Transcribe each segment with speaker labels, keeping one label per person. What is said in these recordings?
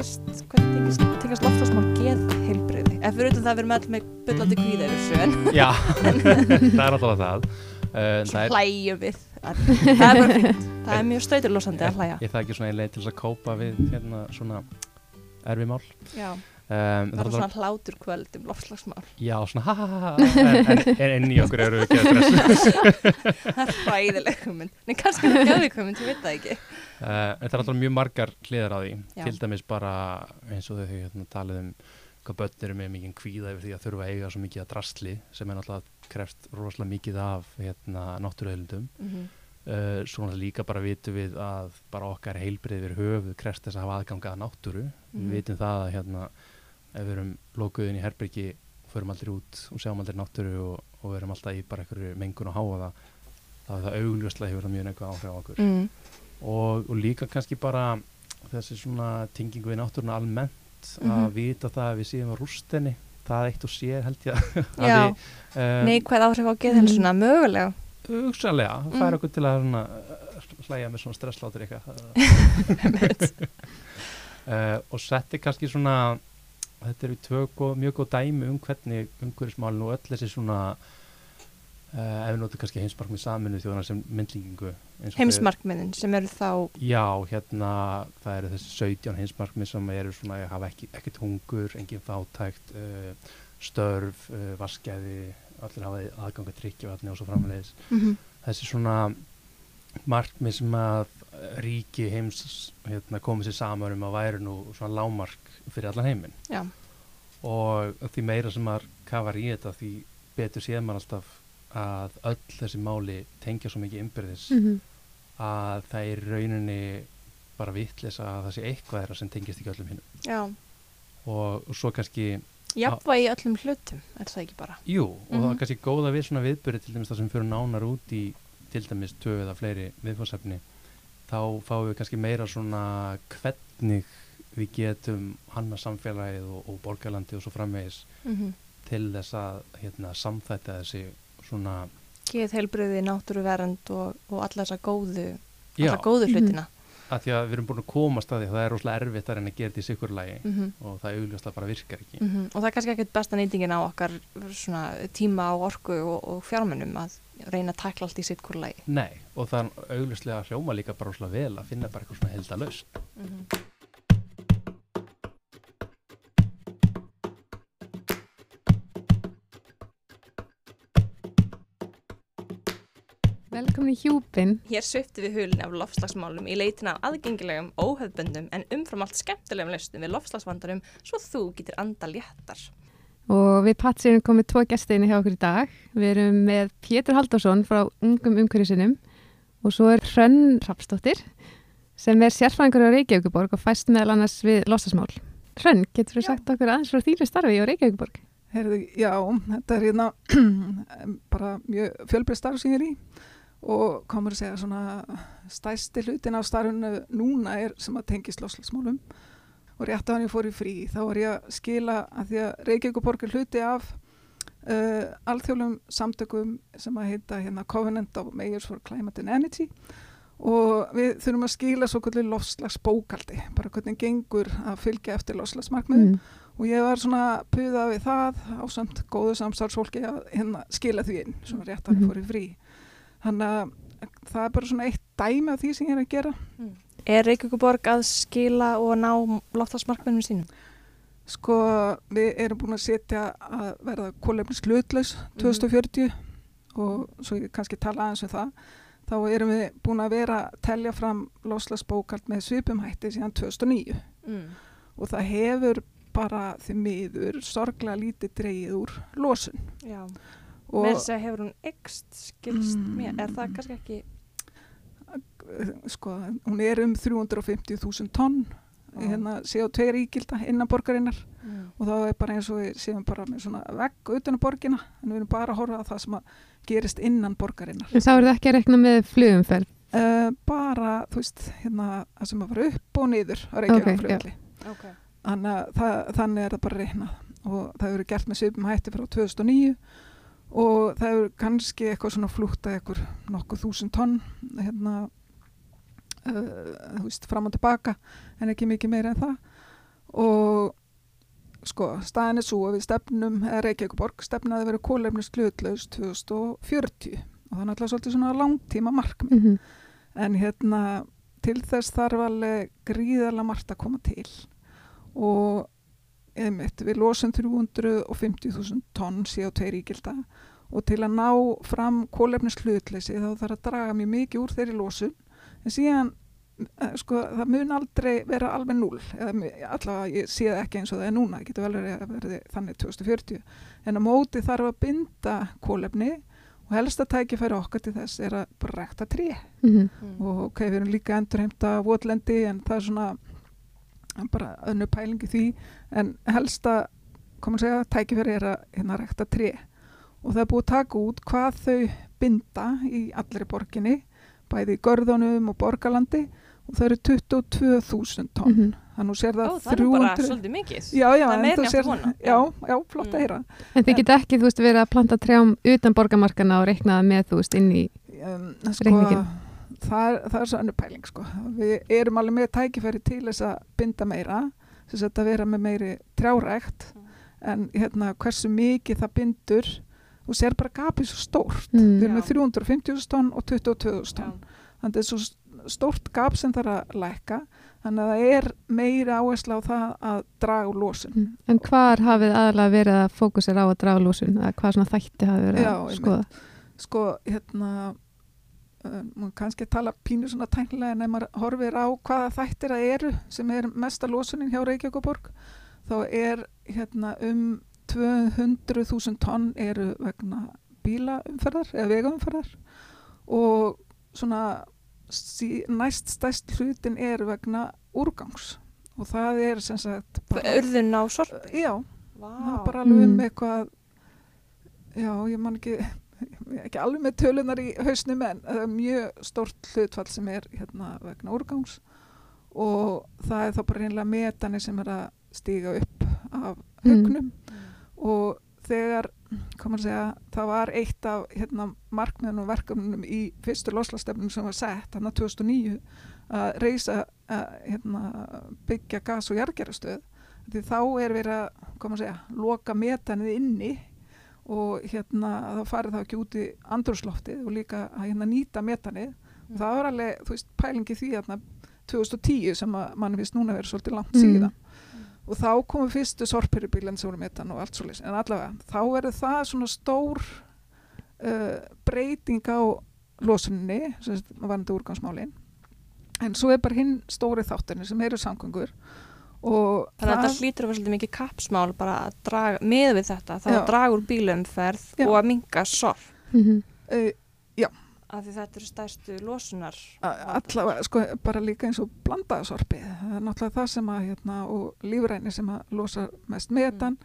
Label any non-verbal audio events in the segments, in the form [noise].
Speaker 1: tengist, tengist, tengist loftslagsmál geð heilbriði? Ef fyrir utan það við erum allir með byllandi kvíða yfir en [laughs]
Speaker 2: Já, [laughs] það er alltaf það uh,
Speaker 1: svo hlægjum við. Það er bara fínt. Það er mjög stöyturlósandi að hlæja.
Speaker 2: Ég það ekki svona einn leið til þess að kópa við hérna svona erfi mál
Speaker 1: Já,
Speaker 2: um,
Speaker 1: það er svona hlátur kvöld um loftslagsmál.
Speaker 2: Já, svona ha ha ha en, en, en inn í okkur eru við ekki að stressa [laughs]
Speaker 1: Það er hræðileg hugmynd. Nei, kannski er það gæðvík hugmynd, ég veit það ekki.
Speaker 2: Uh, en það er alltaf mjög margar hliðar á því
Speaker 1: Já.
Speaker 2: til dæmis bara eins og þau hérna, talið um hvað börn eru með mikið kvíða yfir því að þurfa að eiga svo mikið að drastli sem er náttúrulega krefst rosalega mikið af hérna, náttúruheilundum
Speaker 1: Mm
Speaker 2: uh, svo náttúrulega líka bara vitum við að bara okkar heilbrið við höfuð krefst þess að hafa aðganga að náttúru
Speaker 1: Mhm.
Speaker 2: við ef við erum lokuðin í herbyrgi förum aldrei út og sjáum aldrei náttúru og, og erum alltaf í bara einhverju mengun og háa það þá er það augljóslega hefur það mjög neikvæð áhrif á okkur
Speaker 1: Mm.
Speaker 2: og, og líka kannski bara þessi svona tengingu við náttúruna almennt
Speaker 1: Mhm.
Speaker 2: að vita það að við séum að rústinni það eitt og sér held ég [laughs] að
Speaker 1: Já.
Speaker 2: um,
Speaker 1: Neikvæð áhrif á geðhelsuna, mögulega.
Speaker 2: hugsanlega, það
Speaker 1: Mm.
Speaker 2: fær okkur til að uh, hlæja með svona stresslátur eitthvað [laughs] uh, [laughs] og setti kannski svona þetta eru tvö góð, mjög góð dæmi um hvernig umhverfismálinu og öll þessi svona uh, ef við notum kannski heimsmarkmið saminu þjóðana sem myndlingingu og
Speaker 1: Heimsmarkmiðin sem eru þá,
Speaker 2: Já, hérna það eru þessi 17 heimsmarkmið sem eru svona að hafa ekki, ekkert hungur, engin fátækt, uh, störf, uh, vaskæði, allir hafa aðganga tryggjavatni og svo framvegis.
Speaker 1: mm
Speaker 2: Þessi svona markmið sem að ríki heims hérna, komið sér saman um að væri nú svona lámark fyrir allan heiminn
Speaker 1: já,
Speaker 2: og því meira sem maður kafar í þetta því betur séð maður alltaf að öll þessi máli tengja svo mikið innbyrðis
Speaker 3: Mhm.
Speaker 2: að það er rauninni bara vitleisa að það sé eitthvað þeirra sem tengist ekki öllum hinn
Speaker 1: já,
Speaker 2: og, svo kannski,
Speaker 1: jafnvægi í öllum hlutum, er það ekki bara?
Speaker 2: jú, og það
Speaker 1: Mhm.
Speaker 2: er kannski góða við svona viðbyrði til dæmis það sem fyrir nánar út í til dæmis tvö eða fleiri viðfórsefni þá fáum við kannski meira svona hvernig við getum hanna samfélagið og, og borgarlandi og svo framvegis
Speaker 1: Mm
Speaker 2: til þess að hérna, samþætta þessi svona
Speaker 1: Geðheilbriði, náttúruvernd og, og alla þessa góðu,
Speaker 2: já,
Speaker 1: alla góðu
Speaker 3: Mhm.
Speaker 1: hlutina.
Speaker 2: Að því að við erum búin að komast að því að það er rosalega erfitt að reyna að gera þetta í sikur lagi.
Speaker 1: Mm
Speaker 2: og það augljóslega bara virkar ekki.
Speaker 1: Og það er kannski ekkert besta nýtingin á okkar svona, tíma og orku og, og fjármennum að reyna að takla allt í hvort lagi.
Speaker 2: Nei, og það er augljóslega hljóma líka bara rosalega vel að finna bara eitthvað svona heldalaust
Speaker 1: Mm
Speaker 3: Velkomin í hjúpin.
Speaker 1: Hér svifti við hulni af lofslagsmálum í leitina af aðgengilegum, óhefböndum en umfram allt skemmtilegum lausnum við lofslagsvandarum svo þú getur anda léttar.
Speaker 3: Og við Patsi erum komið tvo gæsteinu hjá okkur í dag. Við erum með Pétur Haldarsson frá Ungum umhverjusinum og svo er Hrönn Rapsdóttir sem er sérfræðingur á Reykjavíkuborg og fæst meðal annars við losasmál. Hrönn, getur þú sagt okkur aðeins frá þínu starfi á Reykjavíkuborg?
Speaker 4: Herðu, já, þetta er hérna [clears throat] bara mjög fjölbreyð starf sem ég er í og komur að segja svona stæsti hlutin af starfinu núna er sem að tengist loslagsmálum og rétt á hann ég fór í frí þá var ég að skila að því að Reykjavíkuborg er hluti af uh, alþjóðlum samtökum sem að heita hérna Covenant of Mayors for Climate and Energy og við þurfum að skila svo kvöldu loslagsbókaldi, bara hvernig gengur að fylgja eftir loslagsmarkmiðum
Speaker 3: Mm.
Speaker 4: og ég var svona puðað við það á samt góðu samstarfsfólki að hérna skila því inn, svona rétt
Speaker 3: Mhm.
Speaker 4: hann fór í frí þannig að það er bara svona eitt dæmi af því sem ég er að gera
Speaker 1: Er Reykjavíkuborg að skila og ná lofslagsmarkmennum sínum?
Speaker 4: sko við erum búin að setja að verða kólefnis hlutlaus 2040 og svo ég kannski tala aðeins um það þá erum við búin að vera að telja fram loslasbókald með svipum hætti síðan 2009
Speaker 1: Mm.
Speaker 4: og það hefur bara því miður sorglega lítið dreigið úr losun
Speaker 1: Já.
Speaker 4: Og
Speaker 1: Með þess að hefur hún ekst skilst
Speaker 4: Mm.
Speaker 1: mér, er það kannski ekki
Speaker 4: sko, hún er um 350.000 tonn
Speaker 1: Já.
Speaker 4: hérna CO2 ríkilda innan borgarinnar
Speaker 1: mm.
Speaker 4: og þá er bara eins og við séum bara með svona vegg utan á borgina en við erum bara að horfa að það sem að gerist innan borgarinnar
Speaker 3: En þá eru það ekki að rekna með flugumferð.
Speaker 4: uh, bara, þú veist, hérna það sem að fara upp og niður á Reykjavík
Speaker 3: Ok,
Speaker 4: flugvelli
Speaker 1: okay.
Speaker 4: þannig, að það, þannig er það bara reiknað og það hefur verið gert með svipum hætti frá 2009 og það hefur kannski eitthvað svona flúta eitthvað nokkuð þúsund tonn hérna uh, veist, fram og tilbaka en ekki mikið meira en það. Og sko, staðin er svo að við stefnum, eða Reykjavíkuborg stefnaði að vera kólefnist hlutlaus 2040 og það er náttúrulega svolítið svona langtíma markmið.
Speaker 3: Mhm.
Speaker 4: en hérna til þess þarf alveg gríðarlega margt að koma til. Og einmitt, við losum 350.000 tonn CO2 ígilda og til að ná fram kólefnis hlutleysi þá þarf að draga mjög mikið úr þeirri losun en síðan eh, sko, það mun aldrei vera alveg null eða mu- allavega ég sé það ekki eins og það er núna það getur vel verið að verði þannig 2040 en á móti þarf að binda kólefni og helsta tækifæri okkar til þess er að bara rækta tré
Speaker 3: Mhm.
Speaker 1: Mm.
Speaker 4: og ok, við erum líka endurheimta votlendi en það er svona bara önnu pælingi því en helsta, komum að segja, tækifæri er að hérna rækta tré og það er búið að taka út hvað þau binda í allri borginni bæði í görðunum og borgarlandi og það eru 22.000 tonn
Speaker 3: Mhm.
Speaker 4: þannig að nú sér
Speaker 1: Ó,
Speaker 4: það
Speaker 1: það er bara
Speaker 4: 300
Speaker 1: svolítið mikið.
Speaker 4: Já, já,
Speaker 1: Það er
Speaker 4: sér, já, já, flott
Speaker 1: Mm.
Speaker 4: að heyra
Speaker 3: En þið geta ekki, þú veist, verið að planta trjám utan borgarmarkana og reiknaða með, þú veist, inn í
Speaker 4: um, sko,
Speaker 3: Reikninginn.
Speaker 4: Það, er- það er svo önnu pæling sko. við erum alveg með tækifæri til þess að binda meira þess að vera með meiri trjárækt
Speaker 1: Mm.
Speaker 4: en hérna hversu mikið það bindur og sér bara gapið svo stórt
Speaker 3: Mm.
Speaker 4: við erum
Speaker 1: Já.
Speaker 4: með 350.000 tonn og 22.000
Speaker 1: Já.
Speaker 4: tonn þannig að það er svo stórt gap sem þarf að lækka þannig að það er meiri áhersla á það að draga úr losun
Speaker 3: Mm. En hvar hafið aðalega verið að fókusera á að draga lúsun? Eða hvað svona þætti hafið verið
Speaker 4: Já,
Speaker 3: að skoða?
Speaker 4: sko, hérna uh, maður kannski tala pínu svona tæknilega en ef maður horfir á hvaða þættir það eru sem er mesta losunin hjá Reykjavíkuborg þá er hérna um 200.000 tonn eru vegna bílaumferðar eða vegaumferðar og svona sí, næst stæst hlutin er vegna úrgangs og það er sem sagt
Speaker 1: Urðun á sorp.
Speaker 4: já,
Speaker 1: Vá.
Speaker 4: það er bara alveg um
Speaker 3: Mm.
Speaker 4: eitthvað já, ég man ekki [laughs] ekki alveg með tölunar í hausnum en það er mjög stórt hlutfall sem er hérna vegna úrgangs. Og það er þá bara reynilega metani sem er að stíga upp af
Speaker 3: Mm.
Speaker 4: hugnum og þegar að segja, það var eitt af hérna, markmiðunum og verkefnunum í fyrstu loslastefnum sem var sett hann 2009 að reysa að hérna, byggja gas og jargerastöð því þá er verið að að segja, loka metanið inni og hérna þá farið það ekki út í andrúsloftið og líka að hérna nýta metanið.
Speaker 1: Mm.
Speaker 4: það var alveg, þú veist, pælingi því hérna 2010 sem að mann finnst núna verið svolítið langt
Speaker 3: Mm.
Speaker 4: síðan. Og þá komu fyrstu sorpirubílinn sem voru metan og allt svolítið, en allavega þá verður það svona stór uh, breyting á losuninni, sem varandi úrgangsmálin. En svo er bara hinn stóri þáttinni sem eru samgöngur. og
Speaker 1: Þannig að þetta hlýtur að vera svolítið mikið kappsmál bara að draga, með við þetta, þá
Speaker 4: Já.
Speaker 1: að draga úr bílumferð
Speaker 4: Já.
Speaker 1: og að minga sorp.
Speaker 3: Mhm.
Speaker 4: uh,
Speaker 1: Af því þetta eru stærstu losunar.
Speaker 4: allavega, sko, bara líka eins og blandaðsorpið, það er náttúrulega það sem að hérna, og lífræni sem að losa mest metan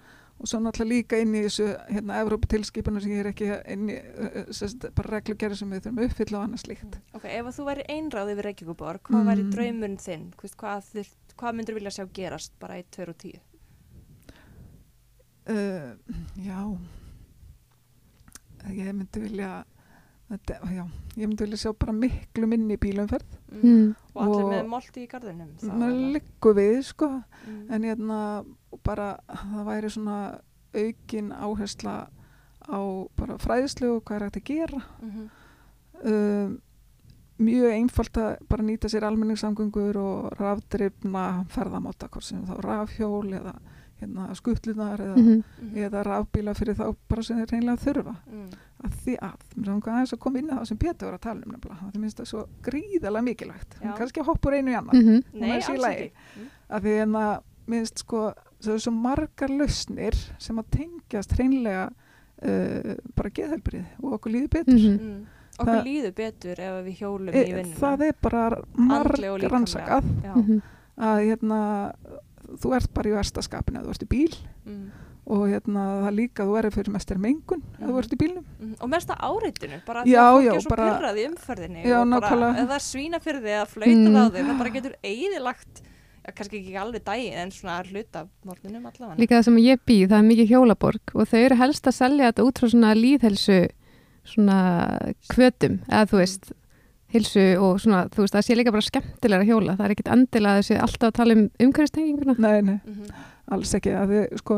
Speaker 4: og svo náttúrulega líka inn í þessu hérna Evróputilskipinu sem ég er ekki inn í uh, sest, bara reglugerði sem við þurfum uppfylla og annað slíkt.
Speaker 1: Ok, ef að þú væri einráð yfir Reykjavíkuborg, hvað væri
Speaker 4: Mm.
Speaker 1: draumurinn þinn? Hvist, hvað, þyrt, hvað myndur vilja sjá gerast bara í 2 og 10?
Speaker 4: Uh, já, ég myndi vilja þetta, já, ég myndi vilja sjá bara miklu minni bílumferð,
Speaker 3: Mm.
Speaker 1: Og allir með molti í garðinum? þá,
Speaker 4: maður liggur við sko,
Speaker 1: Mm.
Speaker 4: en hérna bara það væri svona aukin áhersla á bara fræðslu og hvað er hægt að gera
Speaker 1: Mhm.
Speaker 4: um, mjög einfalt að bara nýta sér almenningssamgöngur og rafdrifna ferðamáta hvort sem þá rafhjól eða hérna, skuttlunar eða,
Speaker 3: Mhm.
Speaker 1: Mhm.
Speaker 4: eða rafbíla fyrir þá bara sem þeir reynilega þurfa
Speaker 1: Mm.
Speaker 4: að því að, mér langar aðeins að koma inn á það sem Pétur var að tala um nefnilega, það minnst það svo gríðalega mikilvægt, kannski að hoppa úr einu í annan.
Speaker 1: Nei,
Speaker 4: er sér í
Speaker 1: alls ekki. Mm.
Speaker 4: að því en að minnst sko það eru svo margar lausnir sem að tengjast hreinlega uh, bara geðhelbrið og okkur líður betur
Speaker 3: Mhm.
Speaker 1: Mm. Okkur
Speaker 4: Það-
Speaker 1: líður betur ef við hjólum
Speaker 4: e,
Speaker 1: í vinnuna.
Speaker 4: það er bara marg rannsakað
Speaker 1: Já.
Speaker 3: Mhm.
Speaker 4: að hérna þú ert bara í versta skapinu að þú ert í bíl
Speaker 1: Mm.
Speaker 4: og hérna það líka þú erður fyrir mestir mengun ef þú
Speaker 1: Mhm.
Speaker 4: ert í bílnum
Speaker 1: Mm. Og mesta áreitinu, bara
Speaker 4: Já,
Speaker 1: því að fólk
Speaker 4: já,
Speaker 1: er svo
Speaker 4: bara-
Speaker 1: pyrrað í umferðinni
Speaker 4: Já,
Speaker 1: og bara,
Speaker 4: nákvæmlega.
Speaker 1: ef það svína fyrir þig að flauta
Speaker 3: Mm.
Speaker 1: á þig, það bara getur eigðilagt, kannski ekki alveg daginn en svona hluta morgunum allavega.
Speaker 3: Líka það sem ég býð, það er mikið hjólaborg og þau eru helst að selja þetta út frá svona líðhelsu svona kvötum, eða þú veist hilsu og svona, þú veist, það sé líka bara skemmtilega að hjóla, það er ekkit endilega þessi alltaf að tala um umhverfistenginguna.
Speaker 4: Nei, nei,
Speaker 1: Mhm.
Speaker 4: alls ekki. Að þið, sko,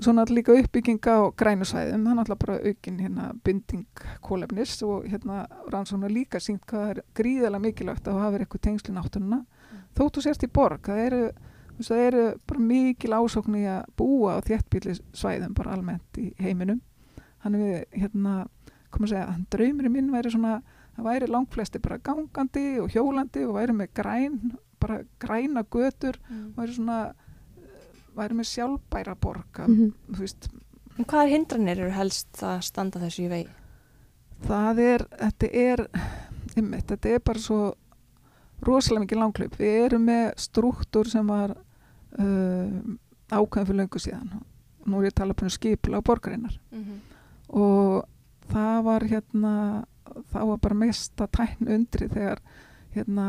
Speaker 4: svona líka uppbygginga á grænusvæðum, hann alltaf bara aukin hérna binding kólefnis og hérna rannsóknar líka sínt hvað er gríðarlega mikilvægt að hafa eitthvað tengsli náttúruna. Þóttu sérst í borg, það eru það eru bara mikil ásókn í að búa á þéttbíli svæðum bara almennt í heiminum. Hann við hérna, koma að segja, hann draumurinn minn væri svona, það væri langflesti bara gangandi og hjólandi og væri með græn, bara græna götur
Speaker 1: Mm.
Speaker 4: væri svona eh, væri með sjálfbæra borga
Speaker 3: Mm
Speaker 4: þú veist,
Speaker 1: En hvaða hindranir eru helst að standa þessu í vegi?
Speaker 4: það er þetta er einmitt, þetta er bara svo rosalega mikið langklaup við erum með struktúr sem var uh, ákveðin fyrir löngu síðan nú er ég að tala um skipla á borgarinnar
Speaker 1: Mhm.
Speaker 4: og það var hérna það var bara mesta tækn undri þegar hérna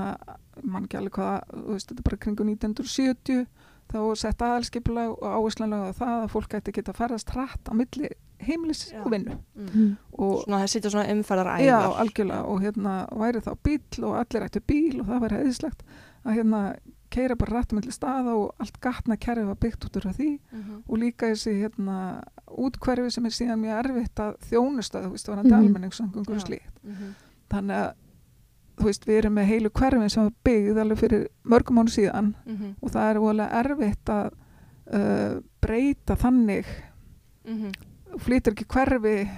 Speaker 4: mann ekki alveg hvað, þú veist, þetta er bara kringu 1970 þá var sett aðalskipulag og áherslanlega það að fólk ætti að geta að ferðast hratt á milli heimilis
Speaker 1: Já.
Speaker 4: og vinnu
Speaker 1: Mm.
Speaker 4: og
Speaker 1: Svona það sitja svona umferðar
Speaker 4: já, algjörlega og hérna væri þá bíl og allir ættu bíl og það væri heiðislegt að hérna keira bara rætt milli staða og allt gatna kerfi var byggt út úr því
Speaker 1: Mhm.
Speaker 4: og líka þessi hérna útkverfi sem er síðan mjög erfitt að þjónusta þú veist, mm
Speaker 3: Mhm.
Speaker 4: -hmm. almenningssangungur og
Speaker 1: Já.
Speaker 4: slíkt
Speaker 1: Mhm.
Speaker 4: þannig að þú veist, við erum með heilu hverfin sem var byggð alveg fyrir mörgum mánu síðan
Speaker 1: Mhm.
Speaker 4: og það er voðalega erfitt að uh, breyta þannig
Speaker 1: Mhm.
Speaker 4: flytur ekki hverfi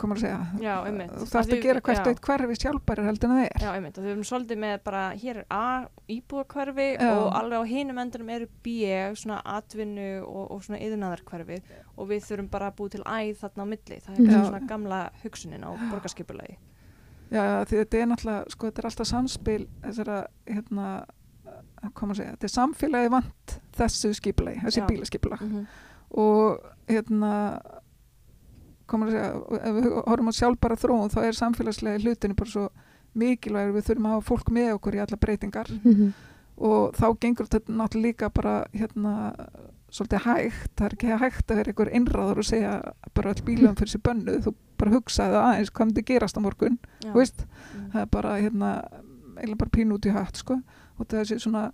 Speaker 4: komur að segja
Speaker 1: Já,
Speaker 4: þú þarfst
Speaker 1: Að
Speaker 4: að gera hvert eitt hverfi sjálfbærir heldur en það er
Speaker 1: Já, einmitt, og við erum svolítið með bara, hér er A, íbúðakverfi
Speaker 4: Já.
Speaker 1: og alveg á hinum endurum eru B, svona atvinnu og, og svona yðnaðarkverfi og við þurfum bara að búið til æð þarna á milli. Það er
Speaker 3: Já.
Speaker 1: svona gamla hugsunin á borgarskipulagi.
Speaker 4: Já, því þetta er náttúrulega, sko, þetta er alltaf samspil þessara, hérna, hvað maður segja, þetta er samfélagi vant þessu skipulagi, þessi
Speaker 1: Já.
Speaker 4: bílaskipulag
Speaker 1: Mm -hmm.
Speaker 4: og hérna, segja, ef við horfum á sjálfbara þróun þá er samfélagslega hlutinu bara svo mikilvægur, við þurfum að hafa fólk með okkur í alla breytingar.
Speaker 3: Mhm.
Speaker 4: og þá gengur þetta náttúrulega líka bara, hérna, svolítið hægt, það er ekki hægt að vera einhver innráður og segja bara all bílum fyrir sér bönnuð, þú bara hugsaði aðeins hvað myndi gerast á morgun, þú veist,
Speaker 1: Mm.
Speaker 4: það er bara hérna eiginlega bara pínu út í hatt sko. Og það er þessi svona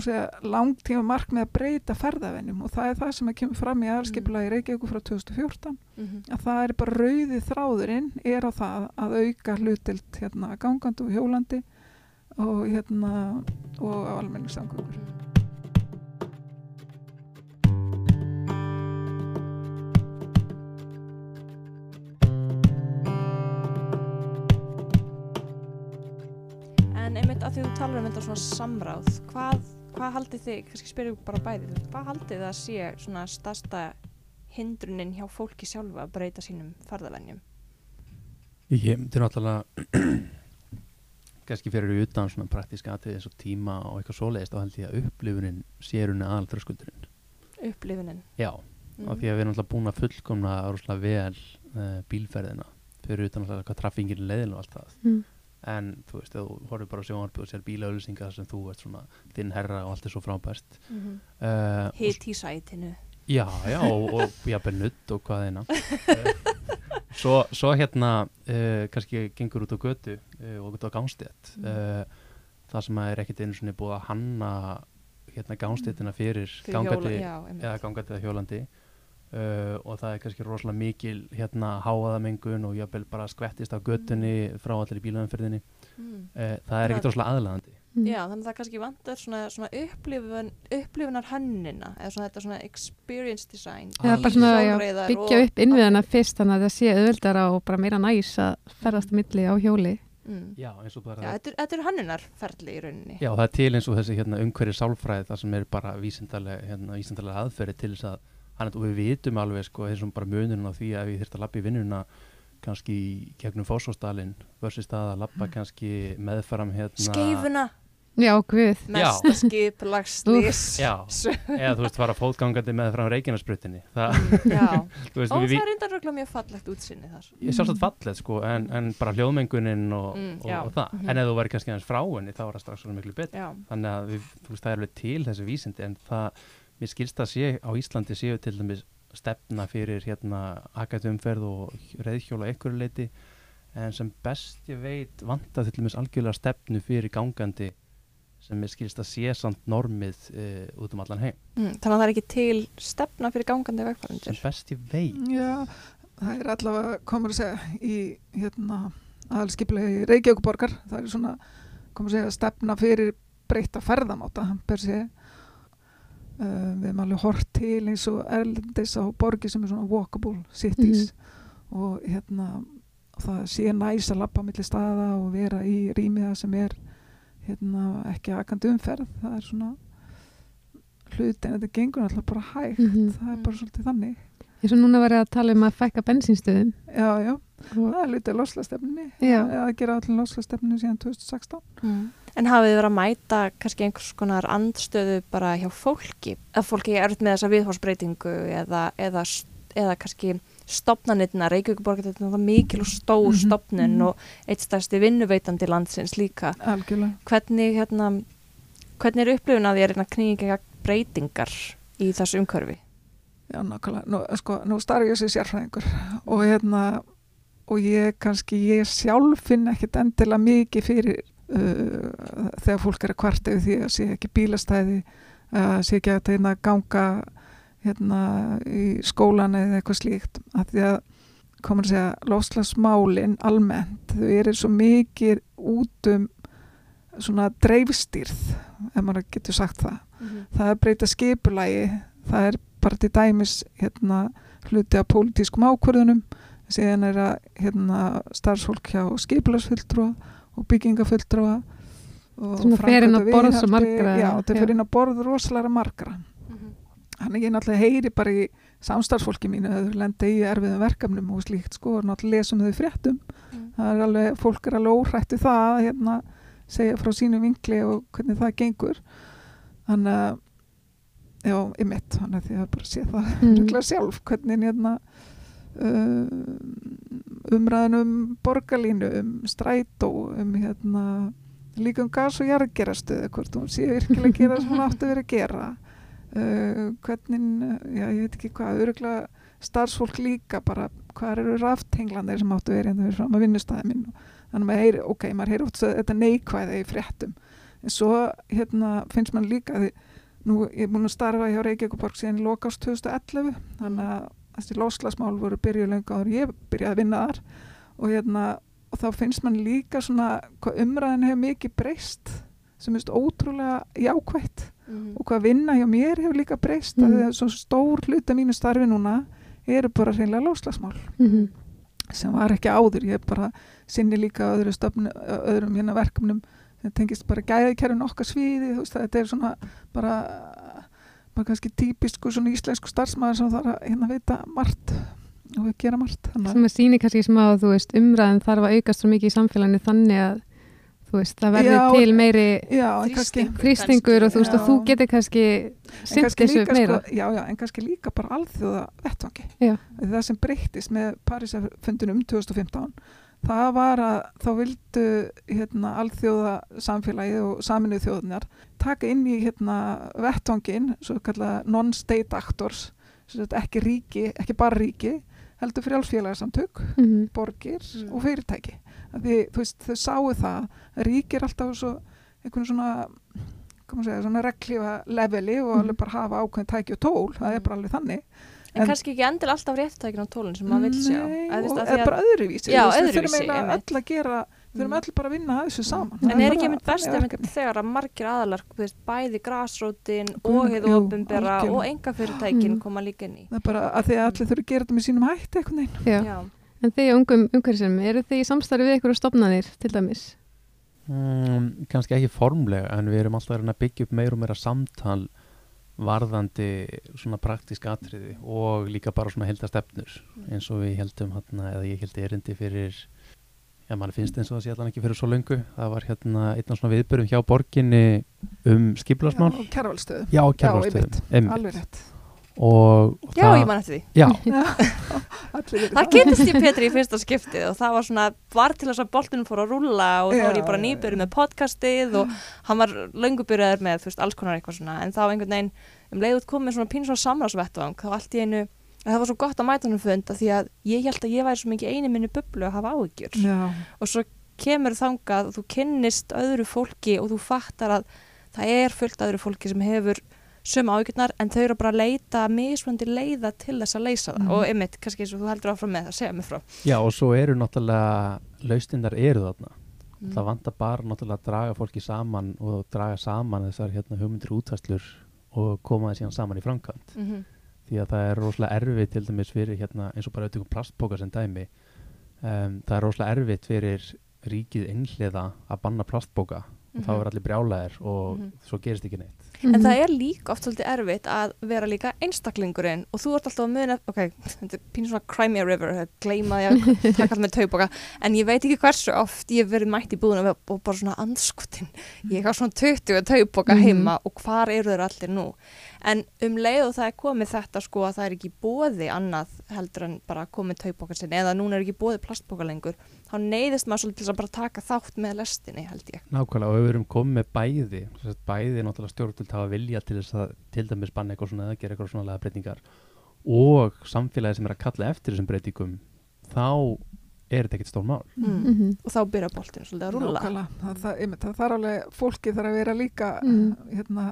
Speaker 4: segja, langtíma markmið að breyta ferðavennum og það er það sem að kemur fram í aðalskipulagi Reykjavík frá 2014
Speaker 1: Mhm.
Speaker 4: að það er bara rauði þráðurinn er á það að auka hlutild hérna gangandi og hjólandi og hérna og á
Speaker 1: að því þú talar um þetta svona samráð, hvað, hvað haldið þið, kannski spyrjum bara bæði, þú hvað haldið þið að sé svona stærsta hindrunin hjá fólki sjálfa að breyta sínum ferðavennjum?
Speaker 2: Ég myndi náttúrulega [clears throat] kannski fyrir utan svona praktíska atrið eins og tíma og eitthvað svoleiðist þá held ég að upplifunin sérunni aðal þröskuldurinn.
Speaker 1: Upplifunin.
Speaker 2: Já,
Speaker 1: Mm.
Speaker 2: af því að við erum náttúrulega búin að fullkomna rosalega vel uh, bílferðina fyrir utan náttúrulega hvað traffingin leiðin og allt það.
Speaker 3: Mm.
Speaker 2: En þú veist, þú horfir bara á sjónvarpið og sér bílaauðlýsingar sem þú ert svona þinn herra og allt er svo frábært.
Speaker 1: Mm -hmm.
Speaker 2: Uh, og
Speaker 1: Hitt í sætinu.
Speaker 2: Já, já, og, jafnvel nutt og hvað eina [laughs] svo, svo hérna uh, kannski gengur út á götu uh, og út á gánstétt
Speaker 1: Mm.
Speaker 2: uh, það sem er ekkit einu svona búið að hanna hérna gánstéttina fyrir,
Speaker 1: Fyrir
Speaker 2: eða gangandi eða hjólandi uh, og það er kannski rosalega mikil hérna háaðamengun og jafnvel bara skvettist á götunni frá allir í bílaðanferðinni
Speaker 1: Mm.
Speaker 2: uh, það er
Speaker 1: Það-
Speaker 2: rosalega aðlaðandi
Speaker 3: Mm.
Speaker 1: Já, þannig að það kannski vantar svona, svona upplifun, upplifunar hönnina eða svona þetta svona experience design
Speaker 3: Já,
Speaker 2: bara
Speaker 3: svona, já, byggja upp innviðana fyrst þannig að það sé auðveldara og bara meira næs að ferðast á milli á hjóli.
Speaker 1: Mm.
Speaker 2: Já, eins og bara
Speaker 1: Já, þetta er, þetta er hönnunarferli í rauninni.
Speaker 2: Já, það er til eins og þessi hérna, umhverju sálfræði það sem er bara vísindalega, hérna, aðferði til þess að hann, og við vitum alveg sko, þessum bara munurinn á því að ef ég þyrfti að labba í vinnuna kannski í gegnum fósfóstalinn versus það að labba kannski meðfram hérna
Speaker 1: Skeifuna,
Speaker 3: Já, guð.
Speaker 1: mesta skipulagslýs.
Speaker 2: Já, eða þú veist fara fótgangandi meðfram Reykjanesbrutinni það,
Speaker 1: Já, [laughs]
Speaker 2: veist,
Speaker 1: og
Speaker 2: við,
Speaker 1: það er reyndar röglega mjög fallegt útsinni þar.
Speaker 2: ég er sjálfsagt fallið sko, en, en bara hljóðmengunin og,
Speaker 1: Mm,
Speaker 2: og, og það,
Speaker 1: Mhm.
Speaker 2: en ef þú væri kannski aðeins frá henni þá er það strax svona miklu betur
Speaker 1: Já,
Speaker 2: þannig að við, þú veist, það er alveg til þessi vísindi en það, mér skilst að sé á Íslandi séu til dæmis stefna fyrir hérna akatumferð og reyðhjóla einhverju leiti en sem best ég veit vanta til dæmis algjörlega stefnu fyrir gangandi sem er skilst að sé samt normið uh, út um allan heim
Speaker 1: Mm, þannig að það er ekki til stefna fyrir gangandi
Speaker 2: sem
Speaker 1: vegfærandur.
Speaker 2: best ég veit
Speaker 4: Já, það er allavega, komur að segja, í hérna, aðalskiplega í Reykjavíkuborgar, það er svona, komur að segja, stefna fyrir breyta ferðamáta, per se. Uh, við hefum alveg hort til eins og erlendis á borgi sem er svona walkable cities. Og hérna, það sé næs að lappa millir staða og vera í rýmiða sem er hérna, ekki akandi umferð, það er svona hluti en þetta gengur alltaf bara hægt,
Speaker 3: Mhm.
Speaker 4: það er bara svolítið þannig.
Speaker 3: eins og núna ég að tala um að fækka bensinstöðum
Speaker 4: Já, já,
Speaker 3: og,
Speaker 4: það er lítið loslastefninni
Speaker 3: já,
Speaker 4: að gera allir loslastefninni síðan 2016
Speaker 1: Mm. En hafið verið að mæta kannski einhvers konar andstöðu bara hjá fólki? Að fólki er auðvitað með þessa viðhórsbreytingu eða, eða, eða kannski stopnanirna, Reykjavíkuborg þetta er mikil og stór
Speaker 4: Mhm,
Speaker 1: stopnun
Speaker 4: mhm.
Speaker 1: og eitt stærsti vinnuveitandi landsins líka.
Speaker 4: algjörlega
Speaker 1: Hvernig, hérna, hvernig er upplifun að því að knýja breytingar í þessu umhverfi?
Speaker 4: Já, nákvæmlega, nú, sko, nú starf ég sér sérfræðingur og hérna og ég kannski, ég sjálf finn ekkit endilega mikið fyrir þegar fólk er að kvarta yfir því að sé ekki bílastæði að sé ekki að hérna ganga hérna í skólan eða eitthvað slíkt. Að því að komur að segja lofslagsmálin almennt, þau eru svo mikið út um svona dreifstýrð, ef maður getur sagt það. Það er breyta skipulagi það er bara til dæmis hérna, hluti af pólitískum ákvörðunum síðan er að hérna, starfsfólk hjá skipulagsfulltrúa og byggingafulltrúa og
Speaker 3: Svona fer inn á borð svo margra,
Speaker 4: já, það fer inn á borð rosalega margra. Þannig ég náttúrulega heyri bara í samstarfsfólki mínu að þau lenda í erfiðum verkefnum og slíkt sko og náttúrulega lesum þau fréttum. Það er alveg, fólk er alveg óhrættu það að hérna, segja frá sínu vinkli og hvernig það gengur. Þannig að já, ég mitt, þannig að því að bara sé það
Speaker 3: Mm.
Speaker 4: mm. sjálf, hvernig hérna uh, umræðin um borgarlínu um strætó, um hérna líka um gas og jarðgerastöðu hvort hún sé virkilega að gera sem hún átti vera að gera. Uh, hvernig, já, ég veit ekki hvað öruglega starfsfólk líka bara hvað eru raftenglandir sem áttu verið hérna fyrir fram að vinnustæði minn? Þannig að maður heyri, ok, maður heyri svo þetta neikvæði í fréttum. En svo hérna finnst mann líka því nú ég er búin að starfa hjá Reykjavíkuborg síðan í lokast 2011 þannig að þessi loslasmál voru áður en ég byrjaði að vinna þar. Og hérna og þá finnst mann líka svona hvað umræðin hefur mikið breyst sem er ótrúlega jákvætt. Og hvað vinna hjá mér hefur líka breyst mm. Að það er svo stór hluta mínu starfi núna eru bara hreinlega loslasmál
Speaker 3: Mhm.
Speaker 4: sem var ekki áður, ég bara sinni líka öðru stofn, öðrum hérna verkefnum. Sem tengist bara gæðikerfin okkar sviði, veist, þetta er svona bara, bara kannski típisku svona íslensku starfsmæður sem þarf að hérna vita margt og gera margt þannig
Speaker 3: sem að síni kannski smá að þú veist umræðin þarf að aukast svo mikið í samfélaginu þannig að þú veist það verður til meiri
Speaker 4: Já, kannski,
Speaker 3: þrýstingur. Og þú veist og
Speaker 4: Já.
Speaker 3: þú getur kannski
Speaker 4: kannski
Speaker 3: þessu
Speaker 4: líka
Speaker 3: meira.
Speaker 4: sko, já, já, en kannski líka bara alþjóða vettvangi það sem breyttist með Parísafundunum 2015 það var að þá vildu hérna, alþjóða samfélagi og saminuð þjóðunar taka inn í hérna, kalla non-state actors sem sagt ekki ríki, ekki bara ríki heldur frjálfsfélagsamtök
Speaker 3: Mhm.
Speaker 4: borgir
Speaker 1: Mm.
Speaker 4: og fyrirtæki því þú veist þau sáu það að ríki er alltaf svo einhvern svona segja, svona reglífa leveli og
Speaker 3: Mhm.
Speaker 4: alveg bara hafa ákveðin tæki og tól það er bara alveg þannig
Speaker 1: En,
Speaker 4: En-
Speaker 1: kannski ekki endil alltaf réttækin á tólinn sem maður vil sjá.
Speaker 4: Nei, og
Speaker 1: að
Speaker 4: eða
Speaker 1: því að-
Speaker 4: bara öðruvísi
Speaker 1: Já, öðruvísi,
Speaker 4: þurfum eiginlega öll að gera við þurfum
Speaker 1: Mm.
Speaker 4: öll bara að vinna að þessu saman
Speaker 1: En
Speaker 4: Það
Speaker 1: er ekki einmitt best þegar að margir aðalar, bæði grásrótin og
Speaker 4: jú,
Speaker 1: ofinbera og enga fyrirtækin
Speaker 3: Mm.
Speaker 1: koma líka inn í.
Speaker 4: það er bara að því að allir þurfum að gera þetta með sínum hætti
Speaker 3: Já.
Speaker 1: Já.
Speaker 3: en þið ungum umhverfisum, eru þið í samstarfi við ykkur stofnanir til dæmis
Speaker 2: mm, kannski ekki formlega en við erum alltaf að byggja upp meira og meira samtal varðandi svona praktísk atriði og líka bara svona heldastefnur eins og við heldum hérna eða ég held erindi fyrir já mann finnst eins og það sé allan ekki fyrir svo löngu. Það var hérna einn af svona viðbörum hjá borginni um skiplasmál já,
Speaker 4: Já,
Speaker 2: kjærvarstöðum
Speaker 4: einmitt. alveg rétt
Speaker 2: og,
Speaker 1: Já,
Speaker 2: það,
Speaker 1: ég man eftir því.
Speaker 2: já, [laughs]
Speaker 4: verið
Speaker 1: Það getist ég Petri í fyrsta skiptið og það var svona, var til þess að boltunum fór að rúlla og þá var ég bara
Speaker 4: Já, já,
Speaker 1: nýbyrjuð með podcastið og hann var löngubyrjaður með, þú veist, alls konar eitthvað svona. En þá einhvern veginn um leiðut komið svona pínu svona samráðsvettvang þá allt í einu það var svo gott að mæta hann fund að því að ég held að ég væri svo mikið eini minni bublu að hafa áhyggjur.
Speaker 4: Já,
Speaker 1: og svo kemur þangað og þú kynnist öðru fólki og þú fattar að það er fullt öðru fólki sem hefur sömu áhyggjurnar en þau eru bara að leita mismöndi leiða til þess að leysa það
Speaker 4: Mhm.
Speaker 1: og einmitt, kannski eins og þú heldur áfram með það, segja mig frá
Speaker 2: Já, og svo eru náttúrulega laustindar eru þarna.
Speaker 1: Mm.
Speaker 2: Það vantar bara náttúrulega að draga fólki saman og draga saman þessar hérna, hugmyndir útfæslur og koma það síðan saman í framkvæmt.
Speaker 1: mm -hmm.
Speaker 2: Því að það er rosalega erfitt til dæmis fyrir hérna, eins og bara auðvitað plastbókar sem dæmi. Um, það er rosalega erfitt fyrir ríkið einhliða að banna plastbóka og þá er allir brjálæðir og
Speaker 1: Mhm.
Speaker 2: svo gerist ekki neitt.
Speaker 1: En það er líka oft svolítið erfitt að vera líka einstaklingurinn og þú ert alltaf að muna, ok, þetta er pínu svona Crimea River, því að [laughs] taka það með tauboka, en ég veit ekki hversu oft ég hef verið mætt í búðuna og bara svona anskutin, ég hafa svona 20 tauboka
Speaker 3: Mhm.
Speaker 1: heima og hvar eru þeir allir nú? En um leið og það er komið þetta sko að það er ekki bóði annað heldur en bara komið tauboka sinni eða núna er ekki bóði plastboka lengur, þá neyðist maður svolítið til að bara taka þátt með lestinni held ég.
Speaker 2: Nákvæmlega og við erum komið með bæði sem sagt, bæði náttúrulega stjórnvöld hafa vilja til þess að til dæmis banna eitthvað svona eða gera eitthvað svona lega breytingar og samfélagi sem er að kalla eftir þessum breytingum þá er þetta ekkert stór mál
Speaker 1: Mm.
Speaker 3: Mhm.
Speaker 1: Og þá byrja boltinu svolítið að
Speaker 4: nákvæmlega. Það, það, einmitt, það þarf alveg, fólki þarf að vera líka
Speaker 3: Mm.
Speaker 4: hérna,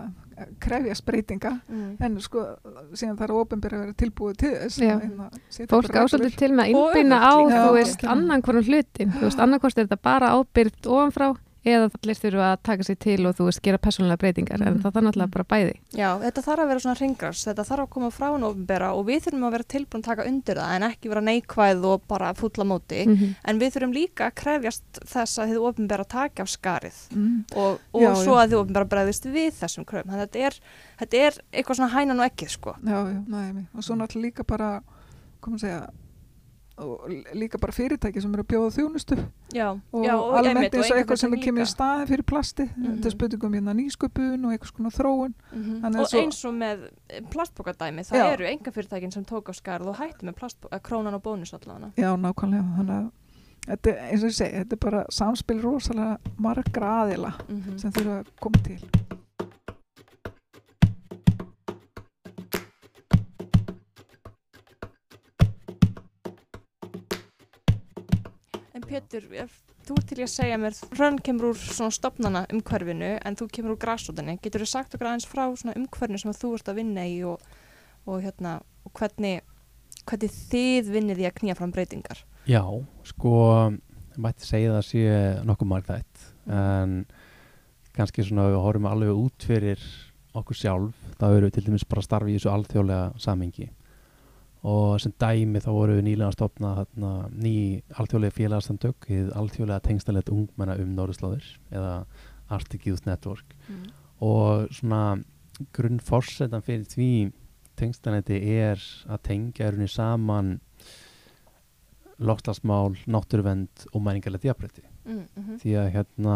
Speaker 4: krefjast breytinga
Speaker 1: Mm.
Speaker 4: en sko síðan þarf ofinbyrja að vera tilbúið til þess hérna,
Speaker 3: Fólk ásöldur til með að innbyrna á, þú veist, annan hvernig hlutin. Þú veist, annarkost er þetta bara ábyrgt ofanfrá eða allir þurfa að taka sér til og þú veist, gera persónulega breytingar. En
Speaker 4: Mhm.
Speaker 3: það þarf náttúrulega bara bæði.
Speaker 1: Já, þetta þarf að vera svona ringras, þetta þarf að koma frá hún ofinbera og við þurfum að vera tilbúin að taka undir það en ekki vera neikvæð og bara fulla móti.
Speaker 3: Mhm.
Speaker 1: En við þurfum líka að krefjast þess að þið ofinbera taki af skarið
Speaker 4: mm.
Speaker 1: og, og
Speaker 4: Já,
Speaker 1: svo
Speaker 4: já.
Speaker 1: að þið ofinbera bregðist við þessum kröfum. Þannig að þetta er, þetta er eitthvað svona hænan og ekkið sko.
Speaker 4: já, já, næmi. og svo náttúrulega líka bara komum að segja líka bara fyrirtæki sem eru að bjóða þjónustu
Speaker 1: Já,
Speaker 4: og
Speaker 1: já,
Speaker 4: almennt eins og eitthvað sem er kemur í
Speaker 1: líka.
Speaker 4: staðin fyrir plasti
Speaker 1: Mhm.
Speaker 4: þetta er spurningum hérna nýsköpun og eitthvað svona þróun
Speaker 1: Mhm.
Speaker 4: Þannig að
Speaker 1: Og
Speaker 4: svo-
Speaker 1: eins og með plastbókadæmi, það
Speaker 4: Já.
Speaker 1: eru enga fyrirtækin sem tók á skarð og hætti með plastbóka, krónan og bónus allavega.
Speaker 4: já, nákvæmlega þannig að þetta, eins og ég segi, þetta er bara samspil rosalega margra aðila
Speaker 1: Mm
Speaker 4: sem þurfa að koma til
Speaker 1: Pétur, þú til í að segja mér, Hrönn kemur úr svona stopnana umhverfinu en þú kemur úr grásrótinni. Getur þú sagt okkur aðeins frá svona umhverfinu sem þú ert að vinna í og, og, hérna, og hvernig, hvernig þið vinnið í að knýja fram breytingar?
Speaker 2: Já, sko mætti segja það sé nokkuð margþætt en kannski svona við horfum alveg út fyrir okkur sjálf, þá eru til dæmis bara að starfa í þessu alþjóðlega samengi og sem dæmi þá voru við nýlega að stopna þarna, ný alþjóðlega félagastandök við alþjóðlega tengstalegt ungmenna um Norðurslóðir eða Arctic Youth Network.
Speaker 1: Mm.
Speaker 2: og svona grunnforsetan fyrir því tengstaneti er að tengja erunni saman loftslagsmál, náttúruvend og mæningarlegt jafnbreytti
Speaker 1: Mm, mm
Speaker 2: því að hérna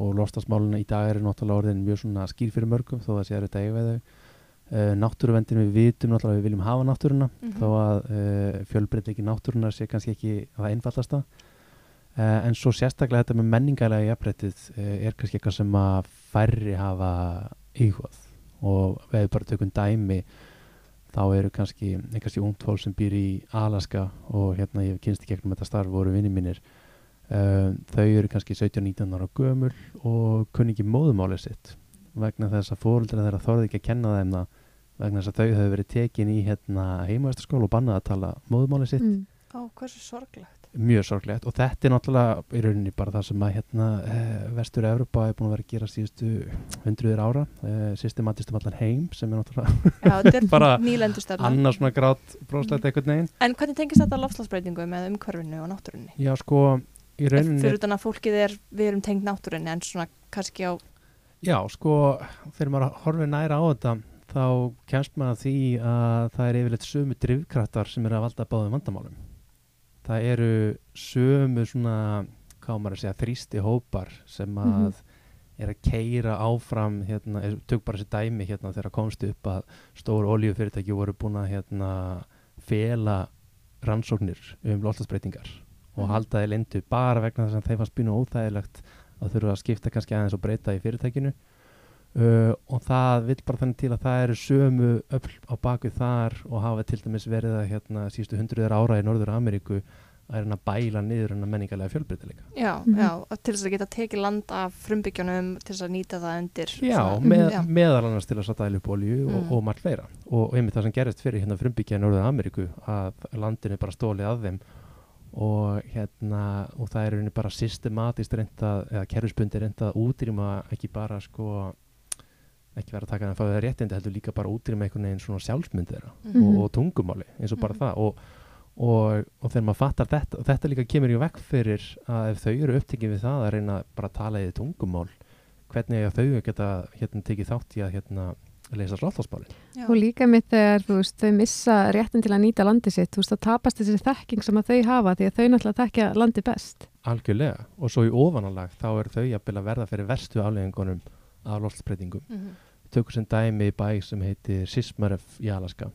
Speaker 2: og loftslagsmáluna í dag eru náttúrulega orðin mjög svona skýr fyrir mörgum þó það sé að þetta eiga við þau uh, náttúruvendin við vitum náttúrulega að við viljum hafa náttúruna
Speaker 1: Mhm.
Speaker 2: þó að uh, fjölbreytleiki náttúrunar sé kannski ekki það einfallasta uh, en svo sérstaklega þetta með menningarlega jafnbreytið er kannski eitthvað sem að færri hafa íhvað og við bara tökum dæmi þá eru kannski, kannski ungt fólk sem býr í Alaska og hérna ég kynst í gegnum þetta starf voru vinni mínir. Þau eru kannski 17-19 ára gömul og kunni ekki móðumálið sitt vegna þess að fóruldra þeirra þorði ekki að kenna þeim það vegna þess að þau hefur verið tekin í hérna, heimavæstaskóla og bannað að tala móðumálið sitt
Speaker 3: Mm.
Speaker 1: Ó, hversu sorglegt.
Speaker 2: mjög sorglegt og þetta er náttúrulega í rauninni bara það sem að hérna eh, vestur Evropa er búin að vera að gera síðustu hundruður ára, eh, systematist um allan heim sem er náttúrulega
Speaker 1: Já, [laughs]
Speaker 2: Bara annars svona grát bróðslega einhvern veginn
Speaker 1: En hvernig tengist þetta lofslagsbreytingu með umhverfinu og náttúrunni?
Speaker 2: já sko í rauninni
Speaker 1: Fyrir utan að fólkið er, við erum tengt náttúrunni en svona kannski á,
Speaker 2: Já, sko, þegar maður horfir næra á þetta þá kemst maður að því að það er yfirleitt sömu drifkraftar sem eru að valda báðum vandamálum. Það eru sömu svona, hvað maður að segja, þrýsti hópar sem að
Speaker 3: Mhm.
Speaker 2: er að keira áfram, hérna, tök bara þessi dæmi hérna þegar komst upp að stóru oljufyrirtæki voru búin að hérna fela rannsóknir um loftasbreytingar og
Speaker 1: Mhm.
Speaker 2: halda þeir lindu bara vegna þess að þeim fannst býna óþægilegt að þurfa að skipta kannski aðeins og breyta í fyrirtækinu uh, og það vil bara þannig til að það eru sömu öll á bakvið þar og hafa til dæmis verið að hérna síðustu hundruður ára í Norður Ameríku að er hann að bæla niður hann að menningarlega fjölbreytileika
Speaker 1: Já,
Speaker 3: Mhm.
Speaker 1: já, og til þess að geta tekið land af frumbyggjónum til þess að nýta það undir
Speaker 2: Já, með,
Speaker 1: já.
Speaker 2: meðal annars til að satta upp olju og,
Speaker 1: Mm.
Speaker 2: og margt fleira og, og einmitt það sem gerist fyrir hérna frumbyggja í Norður Ameríku að landinu er bara stólið að þeim og hérna og það er bara systematist reynda eða kerfisbundi reynda að útrýma ekki bara sko ekki vera að taka hann að fá það réttindi heldur líka bara útrýma einhvern veginn svona sjálfsmynd þeirra
Speaker 1: Mhm.
Speaker 2: og, og tungumáli eins og bara
Speaker 1: Mhm.
Speaker 2: það og, og, og þegar maður fattar þetta og þetta líka kemur í vekk fyrir að ef þau eru upptekið við það að reyna bara að tala í tungumál hvernig þau geta hérna tekið þátt í að hérna leysa sláttáspálin
Speaker 1: Já.
Speaker 3: Og líka mitt þegar veist, þau missa réttin til að nýta landi sitt, þú veist, þá tapast þessi þekking sem að þau hafa því að þau náttúrulega þekkja landi best.
Speaker 2: algjörlega og svo í ofanalag þá er þau jafnvel að verða fyrir verstu afleggingunum af loftsbreytingum
Speaker 1: Mhm.
Speaker 2: tökur sem dæmi í bæ sem heitir Sismaref í Alaska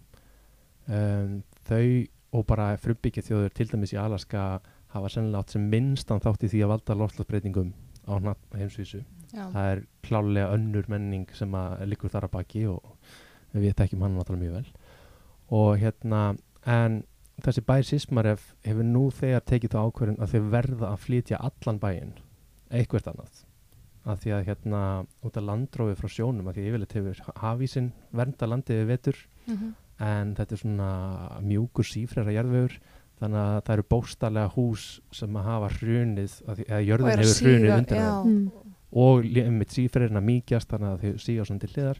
Speaker 2: um, þau og bara frumbyggja þjóður til dæmis í Alaska hafa sennilega átt sem minnstan þátt í því að valda loftsbreytingum á heimsvísu
Speaker 1: Já.
Speaker 2: það er klálega önnur menning sem að liggur þar að baki og við þekkjum hann náttúrulega mjög vel og hérna en þessi bær Sismaref hefur nú þegar tekið þá ákvörðin að þau verða að flytja allan bæinn eitthvert annað að því að hérna út af landrófi frá sjónum að því yfirleitt hefur hafísinn vernda landið við vetur
Speaker 1: Mhm.
Speaker 2: en þetta er svona mjúkur sífræra jarðvegur þannig að það eru bóstarlega hús sem að hafa hrunið eða jörðin hefur hrunið
Speaker 1: síga-
Speaker 2: undir
Speaker 1: já.
Speaker 2: þeim
Speaker 3: Mm.
Speaker 2: og mitt sífrærin að mýkjast þannig að þau síga svona til hliðar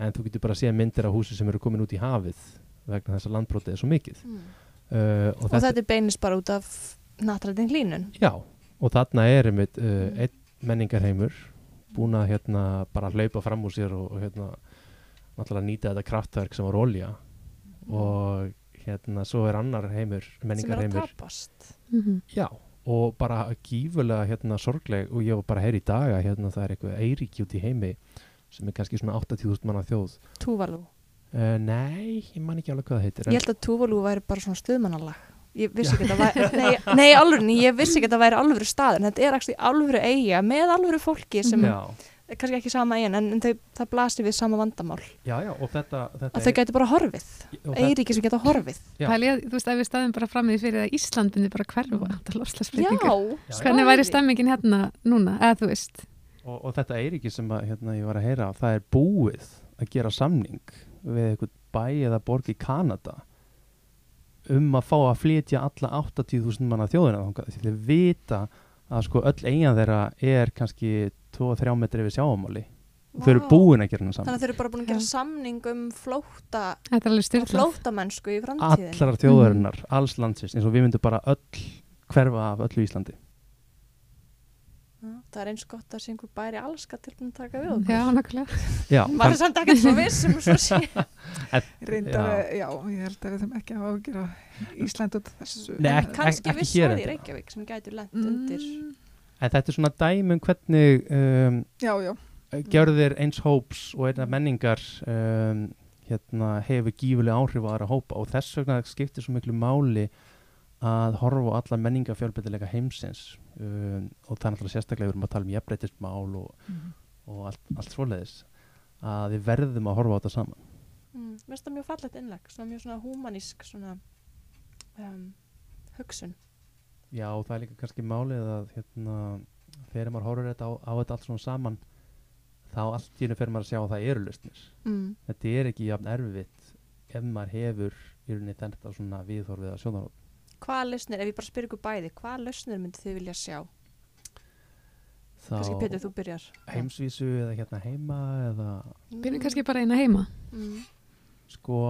Speaker 2: en þú getur bara að séð myndir af húsi sem eru komin út í hafið vegna þess að landbrótið er svo mikið
Speaker 1: Mm.
Speaker 2: uh, og,
Speaker 1: Og þetta er beinist bara út af natræðin hlínun
Speaker 2: já, og þarna er einmitt uh,
Speaker 1: Mm.
Speaker 2: einn menningarheimur búin að hérna bara hlaupa fram úr sér og, og hérna náttúrulega nýta þetta kraftverk sem var olja og hérna svo er annar heimur,
Speaker 1: sem er að
Speaker 2: menningarheimur.
Speaker 1: tapast.
Speaker 3: Mm
Speaker 2: já, og bara gífulega hérna sorgleg og ég var bara heyra í daga hérna það er eitthvað eiríki út í heimi sem er kannski svona 80.000 manna þjóð.
Speaker 1: Túvalú.
Speaker 2: Uh, nei, ég man ekki alveg hvað það heitir
Speaker 1: Ég held að Túvalú væri bara svona stuðmannalag. Ég vissi ekki að það væri Nei, nei alveg, ég vissi ekki að það væri alvöru stað en þetta er alvöru eiga með alvöru fólki sem
Speaker 2: já,
Speaker 1: er kannski ekki sama eigin en, en þau, það blasir við sama vandamál.
Speaker 2: Já, já, og þetta, þetta
Speaker 1: að þau gæti bara horfið. Eiríki sem geta horfið.
Speaker 2: Já.
Speaker 3: Pæli að, þú veist, ef við staðum bara fram í því fyrir að Ísland myndi bara hverfa þetta lofslagsbreytingar.
Speaker 2: Já,
Speaker 3: Hvernig væri stemmingin hérna núna, eða þú veist?
Speaker 2: og, og þetta Eiríki sem að, hérna, ég var að heyra það er búið að gera samning við eitthvað bæ eða borg í Kanada um að fá að flytja alla 80.000 manna þjóðina þangað. Því þeir vita að sko öll eigin þeirra er kannski 2-3 metri við sjáamáli og þau eru búin að gera hennar
Speaker 1: Þannig
Speaker 2: saman
Speaker 1: að þau eru bara búin að gera
Speaker 3: Já.
Speaker 1: samning um flóta flótamennsku í framtíðin
Speaker 2: allar þjóðarinnar, alls landsins eins og við myndum bara öll hverfa af öllu Íslandi
Speaker 1: Já, Það er eins gott að sé einhver bæri alska tilbúin að taka við okkur
Speaker 3: Já, nákvæmlega.
Speaker 2: Já,
Speaker 1: Var það samt ekkert svo vissum svo sé [laughs] [laughs]
Speaker 4: Reyndar,
Speaker 2: Já.
Speaker 4: já. ég held að við þeim ekki að ágjöra Ísland út af þessu.
Speaker 2: Nei, ekki- ekki
Speaker 1: viss
Speaker 2: hér
Speaker 1: svæði í
Speaker 2: endilega.
Speaker 1: Reykjavík sem gætu lent undir
Speaker 4: Mm,
Speaker 2: en þetta er svona dæmi um hvernig um,
Speaker 4: já, já,
Speaker 2: gjörðir eins hóps og einna menningar um, hérna, hefur gífuleg áhrif á aðra hópa. Og þess vegna skiptir svo miklu máli að horfa á alla menningarfjölbreytileika heimsins um, og það er náttúrulega sérstaklega við erum að tala um jafnbreytismál og, og allt, allt svoleiðis að við verðum að horfa á þetta saman.
Speaker 1: Mm, Mér finnst það mjög fallegt innleg svona mjög svona húmanísk svona um, hugsun
Speaker 2: Já það er líka kannski málið að hérna, þegar maður horfir þetta á, á þetta allt svona saman þá allt í hennu fyrir maður að sjá að það eru lausnir
Speaker 1: mm.
Speaker 2: þetta er ekki jafn erfitt ef maður hefur í rauninni þetta svona viðhorfið að sjónarhótt
Speaker 1: Hvaða lausnir, ef ég bara spyr ykkur bæði hvaða lausnir myndi þið vilja sjá? Kannski Pétur,
Speaker 2: þá
Speaker 1: þú byrjar
Speaker 2: heimsvísu eða hérna heima eða
Speaker 3: Byrjum kannski bara eina heima.
Speaker 1: mm.
Speaker 2: sko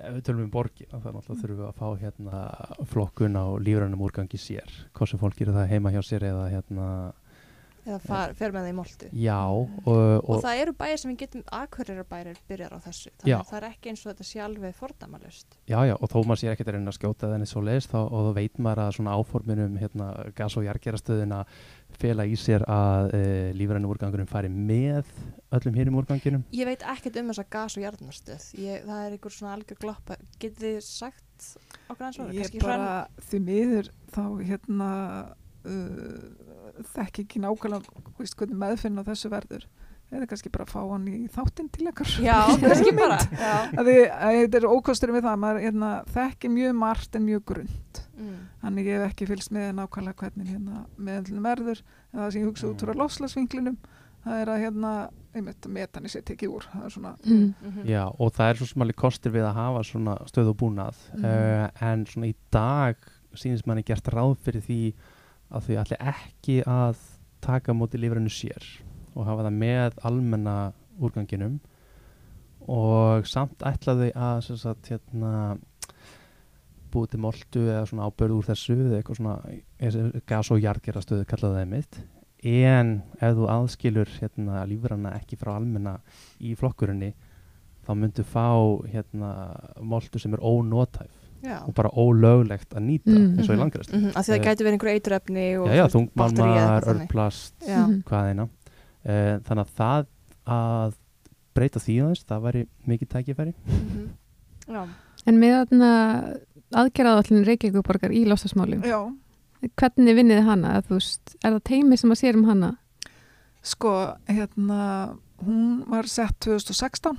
Speaker 2: ef við tölum um borgir þá náttúrulega þurfum við að fá hérna flokkun á lífrænum úrgangi sér. Hvað sem fólk gerir það heima hjá sér eða hérna
Speaker 1: eða far, fer með það í moltu.
Speaker 2: Já og,
Speaker 1: og
Speaker 2: og,
Speaker 1: það eru bæir sem við getum aðkverjarbærir byrjar á þessu
Speaker 2: Já.
Speaker 1: þannig að það er ekki eins og þetta alveg fordamalust
Speaker 2: já já og þó maður sé ekkert að reyna að skjóta þenni svo leiðist þá og þá veit maður að svona áforminum hérna gas- og jargerastöðina fela í sér að e, lífrænum úrgangunum fari með öllum hérum úrganginum.
Speaker 1: Ég veit ekkert um þessa gas- og jarðnarstöð Ég- það er einhver svona algjör gloppa getið þið sagt okkur eins og
Speaker 4: ég bara því miður þá hérna uh, þekk ekki nákvæmlega veist, hvernig meðfinna þessu verður eða kannski bara fá hann í þáttinn til ekkar
Speaker 1: Já, kannski [laughs] bara.
Speaker 4: Þetta er ókostur við það maður hérna, þekki mjög margt en mjög grund
Speaker 1: Mm.
Speaker 4: þannig ég hef ekki fylgst með nákvæmlega hvernig hérna meðallin verður en það sem ég hugsa út frá lofslagsvinklinum það er að hérna, einmitt, metani sé tekið úr það er svona,
Speaker 3: Mm.
Speaker 1: Mhm.
Speaker 2: Já, og það er svo smáli kostir við að hafa svona stöð og búnað uh, en svona í dag sínist manni gert ráð fyrir því að þau ætli ekki að taka móti lífrinu sér og hafa það með almenna úrganginum. Og samt ætlaðu að sem sagt, hérna, búið til moltu eða svona ábörð úr þessu eða eitthvað svona gas- og jarðgerastöðu kallaðu það mitt en ef þú aðskilur hérna, lífrana ekki frá almenna í flokkurinni þá myndu fá hérna, moltu sem er ónótæf
Speaker 1: Já.
Speaker 2: og bara ólöglegt að nýta
Speaker 3: Mm.
Speaker 2: eins og í
Speaker 1: Mhm. Mhm, Af því það
Speaker 2: Eh,
Speaker 1: gæti verið einhver eiturefni og
Speaker 2: já, þungmálmar, örplast.
Speaker 3: Mhm.
Speaker 2: hvað eina uh, þannig að það að breyta því aðeins, það væri mikið tækifæri
Speaker 1: Mhm. Já.
Speaker 3: En með þarna aðgerðaðallin Reykjavíkuborgar í lofstafsmálum,
Speaker 4: já,
Speaker 3: hvernig vinnið þið hana? Veist, er það teimi sem að sér um hana?
Speaker 4: sko, hérna hún var sett 2016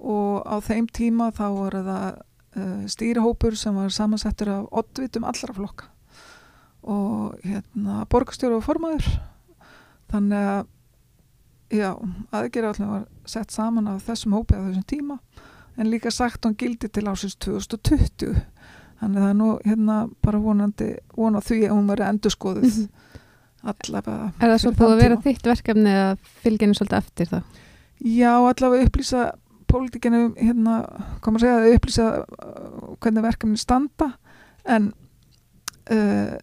Speaker 4: og á þeim tíma þá var það uh, stýrihópur sem var samansettur af oddvitum allra flokka og hérna borgastjóru og formaður þannig að já, aðgerðallin var sett saman af þessum hópi á þessum tíma en líka sagt hún gildi til ásins 2020 þannig að það er nú hérna bara vonandi vona því að hún veri endurskoðuð
Speaker 3: Mhm.
Speaker 4: allavega
Speaker 3: Er það svo búið að vera þitt verkefni að fylgja henni svolítið eftir það?
Speaker 4: Já, allavega upplýsa pólitíkinu, hérna, koma að segja að upplýsa uh, hvernig verkefni standa. En uh,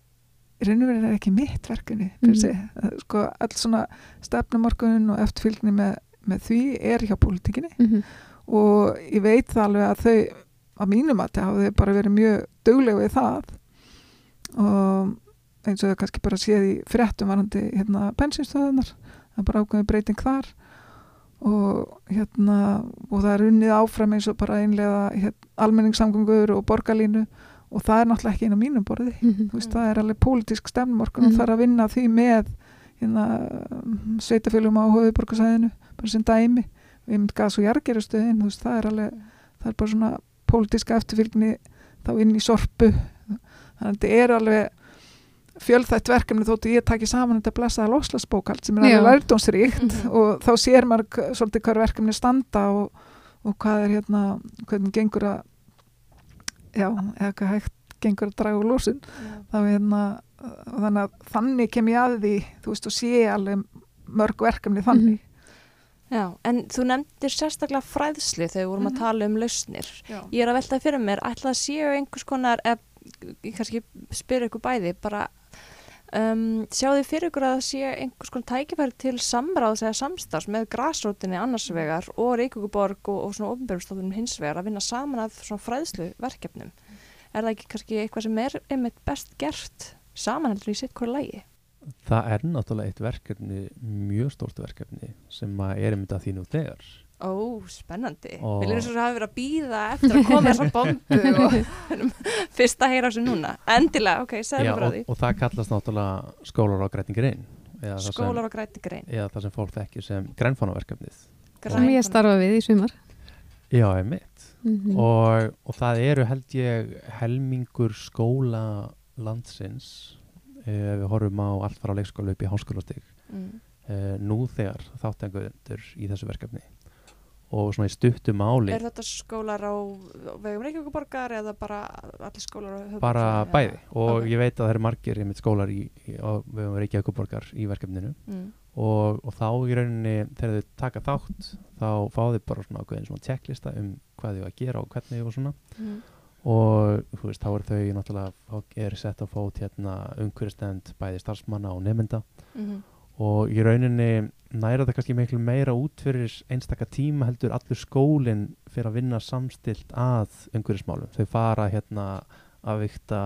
Speaker 4: verið er ekki mitt verkefni mm. sko, all svona stefnumarkunin og eftirfylgni með, með því er hjá pólitíkinni.
Speaker 3: Mm -hmm.
Speaker 4: og ég veit það alveg að þau að mínum að það hafi bara verið mjög dugleg við það. Og eins og þau kannski bara séð í fréttum varandi hérna bensinstöðunar það er bara ákveðin breyting þar og hérna og það er unnið áfram eins og bara einlega hérna, almenningssamgöngur og borgarlínu og það er náttúrulega ekki á mínum borði
Speaker 3: Mhm.
Speaker 4: þú veist, það er alveg pólitísk stefnumorkun og
Speaker 3: Mhm.
Speaker 4: það er að vinna því með hérna, sveitafélum á höfuborgarsæðinu bara sem dæmi við mynd gas og jargerastöðin veist, það er alveg, það er bara svona pólitíska eftirfylgni þá inn í sorpu þannig að þetta er alveg fjölþætt verkefni þóttu ég taki saman þetta blessaða loslasbókald sem er
Speaker 3: Já.
Speaker 4: alveg lærdómsríkt
Speaker 1: Mhm.
Speaker 4: og þá sér maður svolítið hvað verkefni standa og, og hvað er hérna hvernig gengur að já, eða hvað hægt gengur að draga úr losun þá hérna þannig að þannig kem ég að því þú veist og sé alveg mörg verkefni þannig
Speaker 1: Já, en þú nefndir sérstaklega fræðslu þegar við vorum
Speaker 4: Mhm.
Speaker 1: að tala um lausnir.
Speaker 4: Já.
Speaker 1: Ég er að velta fyrir mér, ætla að séu einhvers konar, eða kannski spyr ykkur bæði, bara um, sjáu þið fyrir ykkur að það sé einhvers konar tækifæri til samráðs eða samstafs með grásrótinni annars vegar og Reykjavíkuborg og, og svona ofnbjörnstofnum hins vegar að vinna saman að svona fræðslu verkefnum. Er það ekki kannski eitthvað sem er einmitt best gert samanheldur í sitt hverju lægi?
Speaker 2: það er náttúrulega eitt verkefni mjög stórt verkefni sem að er einmitt að því nú þegar
Speaker 1: Ó, spennandi.
Speaker 2: Og-
Speaker 1: Við erum svo að hafa verið að býða eftir að koma þessar bombu [laughs] og fyrst að heyra þessu núna. Endilega, ok, segðu
Speaker 2: Já,
Speaker 1: mér frá
Speaker 2: og,
Speaker 1: því.
Speaker 2: og það kallast náttúrulega skólar á grætingrein eða, það sem-
Speaker 1: Skólar og græti grein.
Speaker 2: eða það sem fólk þekkir sem grænfánaverkefnið
Speaker 3: Sem ég starfa við í sumar.
Speaker 2: Já, einmitt
Speaker 3: Mm
Speaker 2: og, og það eru held ég helmingur skóla landsins ef við horfum á allt fara á leikskóla upp í háskólastig
Speaker 1: Mm.
Speaker 2: uh, nú þegar þáttenguður í þessu verkefni og svona í stuttu máli
Speaker 1: Er þetta skólar á vegum Reykjavíkuborgar eða bara allir skólar á höfuborgarsvæðinu,
Speaker 2: bara bæði og
Speaker 1: Ok.
Speaker 2: ég veit að það eru margir skólar í, í, á vegum Reykjavíkuborgar í verkefninu
Speaker 1: Mm.
Speaker 2: og, og þá í rauninni þegar þau taka þátt þá fá þau bara svona ákveðin svona checklista um hvað þau að gera og hvernig og svona
Speaker 1: Mm.
Speaker 2: og þú veist, þá eru þau náttúrulega er sett á fót hérna umhverjastend bæði starfsmanna og nefnda
Speaker 1: Mm.
Speaker 2: Og í rauninni næra það kannski miklu meira út fyrir einstaka tíma heldur allur skólinn fyrir að vinna samstilt að umhverjasmálum þau fara hérna að vikta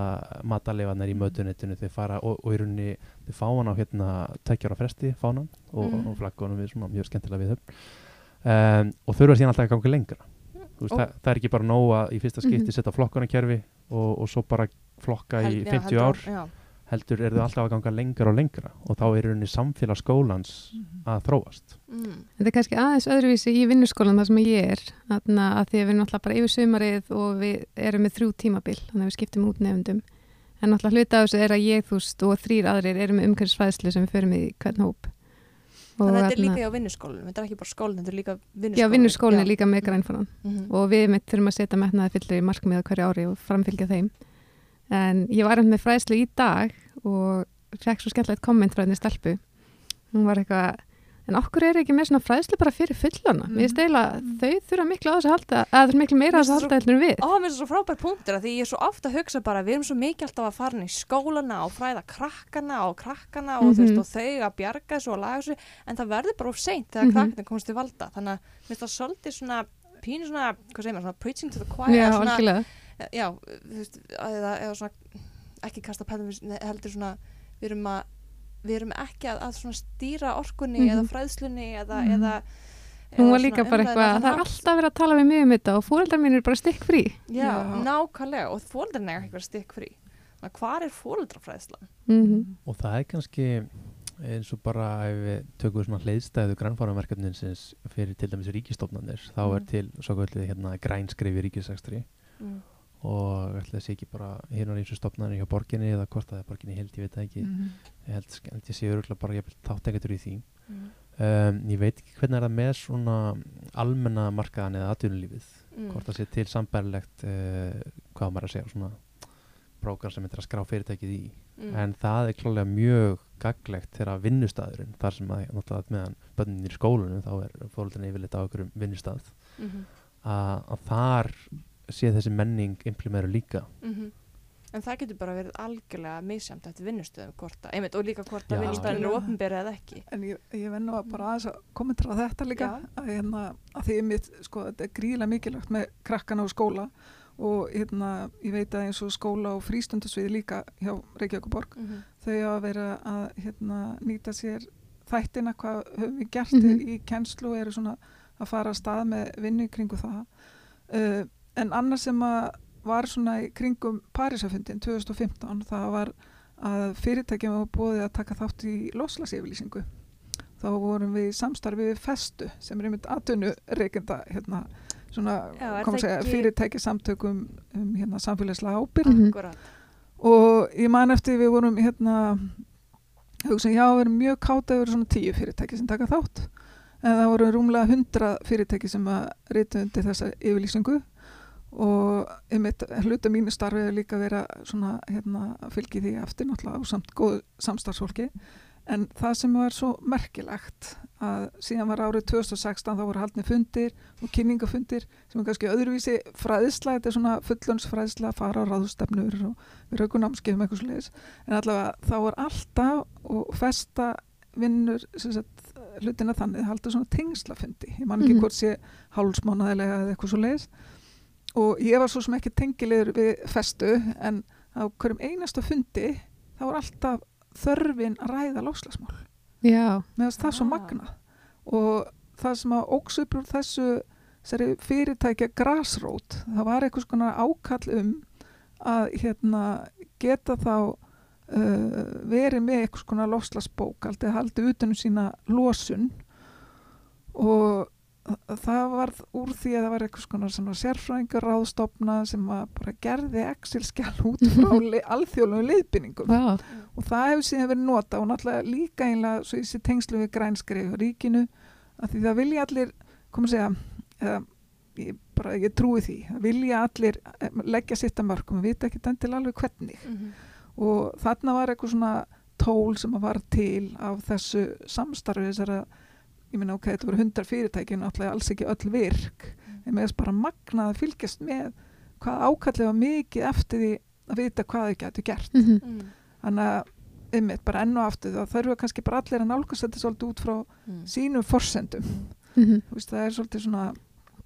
Speaker 2: matalefanir í mötunitinu þau fara og, og í rauninni þau fá hann á hérna tækjara fresti fánan og,
Speaker 1: Mm.
Speaker 2: og flaggunum við svona mjög skemmtilega við þau um, og þurfa síðan alltaf að ganga lengra Þú veist, það, það er ekki bara nóg að í fyrsta skipti
Speaker 3: Mhm.
Speaker 2: setja flokkunarkerfi og, og svo bara flokka í
Speaker 1: Hel- já,
Speaker 2: 50
Speaker 1: heldur
Speaker 2: ár
Speaker 1: á- Já.
Speaker 2: Heldur eru þau alltaf að ganga lengra og lengra og þá er rauninni samfélag skólans að þróast
Speaker 1: mm.
Speaker 3: Þetta er kannski aðeins öðruvísi í vinnuskólan þar sem ég er, þarna að því að við erum alltaf bara yfir sumarið og við erum með þrjú tímabil, þannig að við skiptum út nefndum. En alltaf hluta af þessu er að ég, þú veist, og þrýr aðrir erum með umhverfisfræðslu sem við förum í hvern hóp. Og
Speaker 1: Þannig að þetta er líka hjá vinnuskólinn, þetta er ekki bara skólinn, þetta er líka vinnuskólinn.
Speaker 3: Já, vinnuskólinn er líka með grænfannan
Speaker 1: Mhm.
Speaker 3: og við mitt þurfum að setja metnaði fyllir í markmiða hverju ári og framfylgja þeim. En ég var einmitt með fræðslu í dag og fekk svo skemmtilegt komment frá henni stelpu. Hún var eitthvað, en okkur er ekki með svona fræðslu bara fyrir fullana. Mér finnst eiginlega að þau þurfa miklu á þessu að halda, það er miklu meira á þessu að halda en við.
Speaker 1: Ó, mér það svo frábær punktur að því ég er svo ofta að hugsa bara við erum svo mikið alltaf að fara inn í skólana og fræða krakkana og krakkana og, þú veist,
Speaker 3: Mhm.
Speaker 1: og þau að bjarga þessu og laga þessu en það verður bara of seint þegar
Speaker 3: Mhm.
Speaker 1: krakkarnir komast til valda þannig að mér
Speaker 3: Já,
Speaker 1: þú veist, eða, eða svona ekki kasta pæðum heldur svona við erum að við erum ekki að, að svona stýra orkunni
Speaker 3: Mhm.
Speaker 1: eða fræðslunni eða,
Speaker 4: Mhm.
Speaker 1: eða
Speaker 3: Hún var líka bara eitthvað,
Speaker 1: þann
Speaker 3: það er alltaf verið að tala við mig um þetta og fóreldrar mín er bara stikk frí.
Speaker 1: Já,
Speaker 4: Já.
Speaker 1: nákvæmlega og fóreldrin er ekki verið stikk frí. Þannig að hvað er fóreldrafræðslan?
Speaker 3: Mm
Speaker 2: og það er kannski eins og bara ef við tökum svona hleiðstæðu grænfáraverkefninsins fyrir til dæmis ríkistofnanir þá er
Speaker 1: Mm.
Speaker 2: til svo kvöldið hérna grænskrifi ríkisækstri og ætla þessi ekki bara hérna eins og stofnanir hjá borginni eða hvort það er borginni held, ég veit það ekki
Speaker 4: Mhm.
Speaker 2: ég held, held ég sé öruglega bara þáttekendur í því
Speaker 1: Mm.
Speaker 2: um, ég veit ekki hvernig er það með svona almenna markaðan eða atvinnulífið
Speaker 1: Mm.
Speaker 2: hvort það sé til sambærilegt uh, hvað maður að segja svona prógram sem myndir að skrá fyrirtækið í
Speaker 1: Mm.
Speaker 2: en það er klálega mjög gaglegt þegar vinnustæðurinn þar sem að náttúrulega meðan bönnin í skólunum þá er fólkdurinn yfirleitt á einhverjum vinnustæð
Speaker 1: Mhm.
Speaker 2: að, að þar sé þessi menning implementur líka.
Speaker 1: Mhm. En það getur bara verið algjörlega misjamt eftir vinnustöðum hvort að, einmitt, og líka hvort að vinnustöðin eru opinberið eða ekki.
Speaker 4: En ég, ég vennu að bara aðeins að kommentera þetta líka. Að, hérna, að því mitt, sko, þetta er gríðilega mikilvægt með krakkana og skóla og hérna, ég veit að eins og skóla og frístundasviði líka hjá Reykjavíkuborg
Speaker 1: Mm
Speaker 4: þau hafa verið að hérna, nýta sér þættina hvað höfum við gert
Speaker 3: Mhm.
Speaker 4: í kennslu og eru svona að fara að stað með vinnu kringu það. Uh, en annars sem að var svona í kringum Parísafundin 2015 það var að fyrirtækjum var búið að taka þátt í loslagsyfirlýsingu þá vorum við í samstarfi við Festu sem er einmitt atvinnu reykenda hérna, svona
Speaker 1: Já,
Speaker 4: segja,
Speaker 1: ekki-
Speaker 4: fyrirtæki samtökum um hérna, samfélagslega ábyrgð
Speaker 3: -hmm.
Speaker 1: Akkurat.
Speaker 4: og ég man eftir við vorum hérna hugsa, já, við erum mjög káta við erum svona tíu fyrirtæki sem taka þátt en það voru rúmlega hundra fyrirtæki sem að rita undir þessa yfirlýsingu og einmitt hluta mínu starfi er líka að vera svona hérna að fylgi því eftir náttúrulega á samt góð samstarfsfólki. En það sem var svo merkilegt að síðan var árið 2016 þá voru haldni fundir og kynningafundir sem er kannski öðruvísi fræðisla, þetta er svona fullönsfræðisla, fara á ráðstefnur og við raukum námskeiðum eitthvað svo leiðis en allavega þá var alltaf og festa vinnur sem sagt, hlutina þannig, halda svona tengslafundi. Ég man ekki
Speaker 3: Mhm.
Speaker 4: hvort sé hálfsmánaðilega eða eitthvað svo leiðis og ég var svo sem ekki tengilegur við festu en á hverjum einasta fundi þá var alltaf þörfin að ræða lofslagsmál
Speaker 3: Já,
Speaker 4: meðan það er svo
Speaker 1: Ah.
Speaker 4: magna og það sem að óks upp úr þessu þessari fyrirtækja grassrót, það var eitthvað svona ákall um að hérna, geta þá uh, verið með eitthvað svona lofslagsbók aldrei haldið utanum sína losun. Og það varð úr því að það var eitthvað svona, svona sérfræðingar ráðstofna sem að bara gerði Excel-skjál út frá li- alþjóðlegum leiðbynningum
Speaker 3: vá,
Speaker 4: og það hefur síðan verið nota og náttúrulega líka einlega svo í sér tengslu við grænskreif og ríkinu að því það vilja allir koma að segja eða, ég, bara, ég trúi því það vilja allir eh, leggja sitt að mörgum og vita ekki til alveg hvernig.
Speaker 1: Mhm.
Speaker 4: og þarna var eitthvað svona tól sem að var til af þessu samstarfi þessara ég meina ok, þetta voru hundar fyrirtæki en náttúrulega alls ekki öll virk en með þess bara magnað að fylgjast með hvað ákallið var mikið eftir því að vita hvað þau getur gert
Speaker 3: mm
Speaker 1: Mm.
Speaker 4: þannig að einmitt bara enn og aftur þá þurfa kannski bara allir að nálgast þetta svolítið út frá
Speaker 1: Mm.
Speaker 4: sínum forsendum
Speaker 3: -hmm.
Speaker 4: Þú veist, það er svolítið svona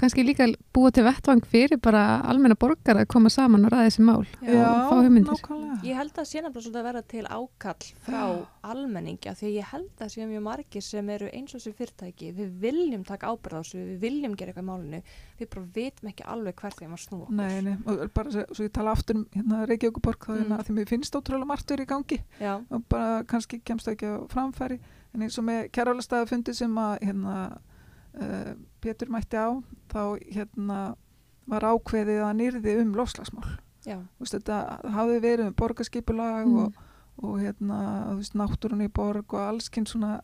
Speaker 3: kannski líka búa til vettvang fyrir bara almenna borgar að koma saman og ræða þessi mál
Speaker 1: Já,
Speaker 3: og fá hugmyndir.
Speaker 4: nákvæmlega
Speaker 1: Ég held að sé nefnilega svolítið að vera til ákall frá almenningi af því að ég held að sé mjög margir sem eru eins og þessi fyrirtæki. Við viljum taka ábyrð á þessu, við viljum gera eitthvað í málinu. Við bara vitum ekki alveg hvert þeim að snúa okkur.
Speaker 4: Nei, nei, og bara svo, svo ég tala aftur um hérna Reykjavíkuborg þá
Speaker 1: Mm.
Speaker 4: mm. því mér finnst ótrúlega margt verið í gangi
Speaker 1: Já,
Speaker 4: og bara kannski kemst það ekki á framfæri en eins og með kærálastæðafundi sem að hérna uh, Pétur mætti á þá hérna var ákveðið að nýrði um lofslagsmál veist, þetta hafði verið um borgarskipulag
Speaker 3: Mm.
Speaker 4: og, og hérna, veist, náttúrun í borg og alls kyn svona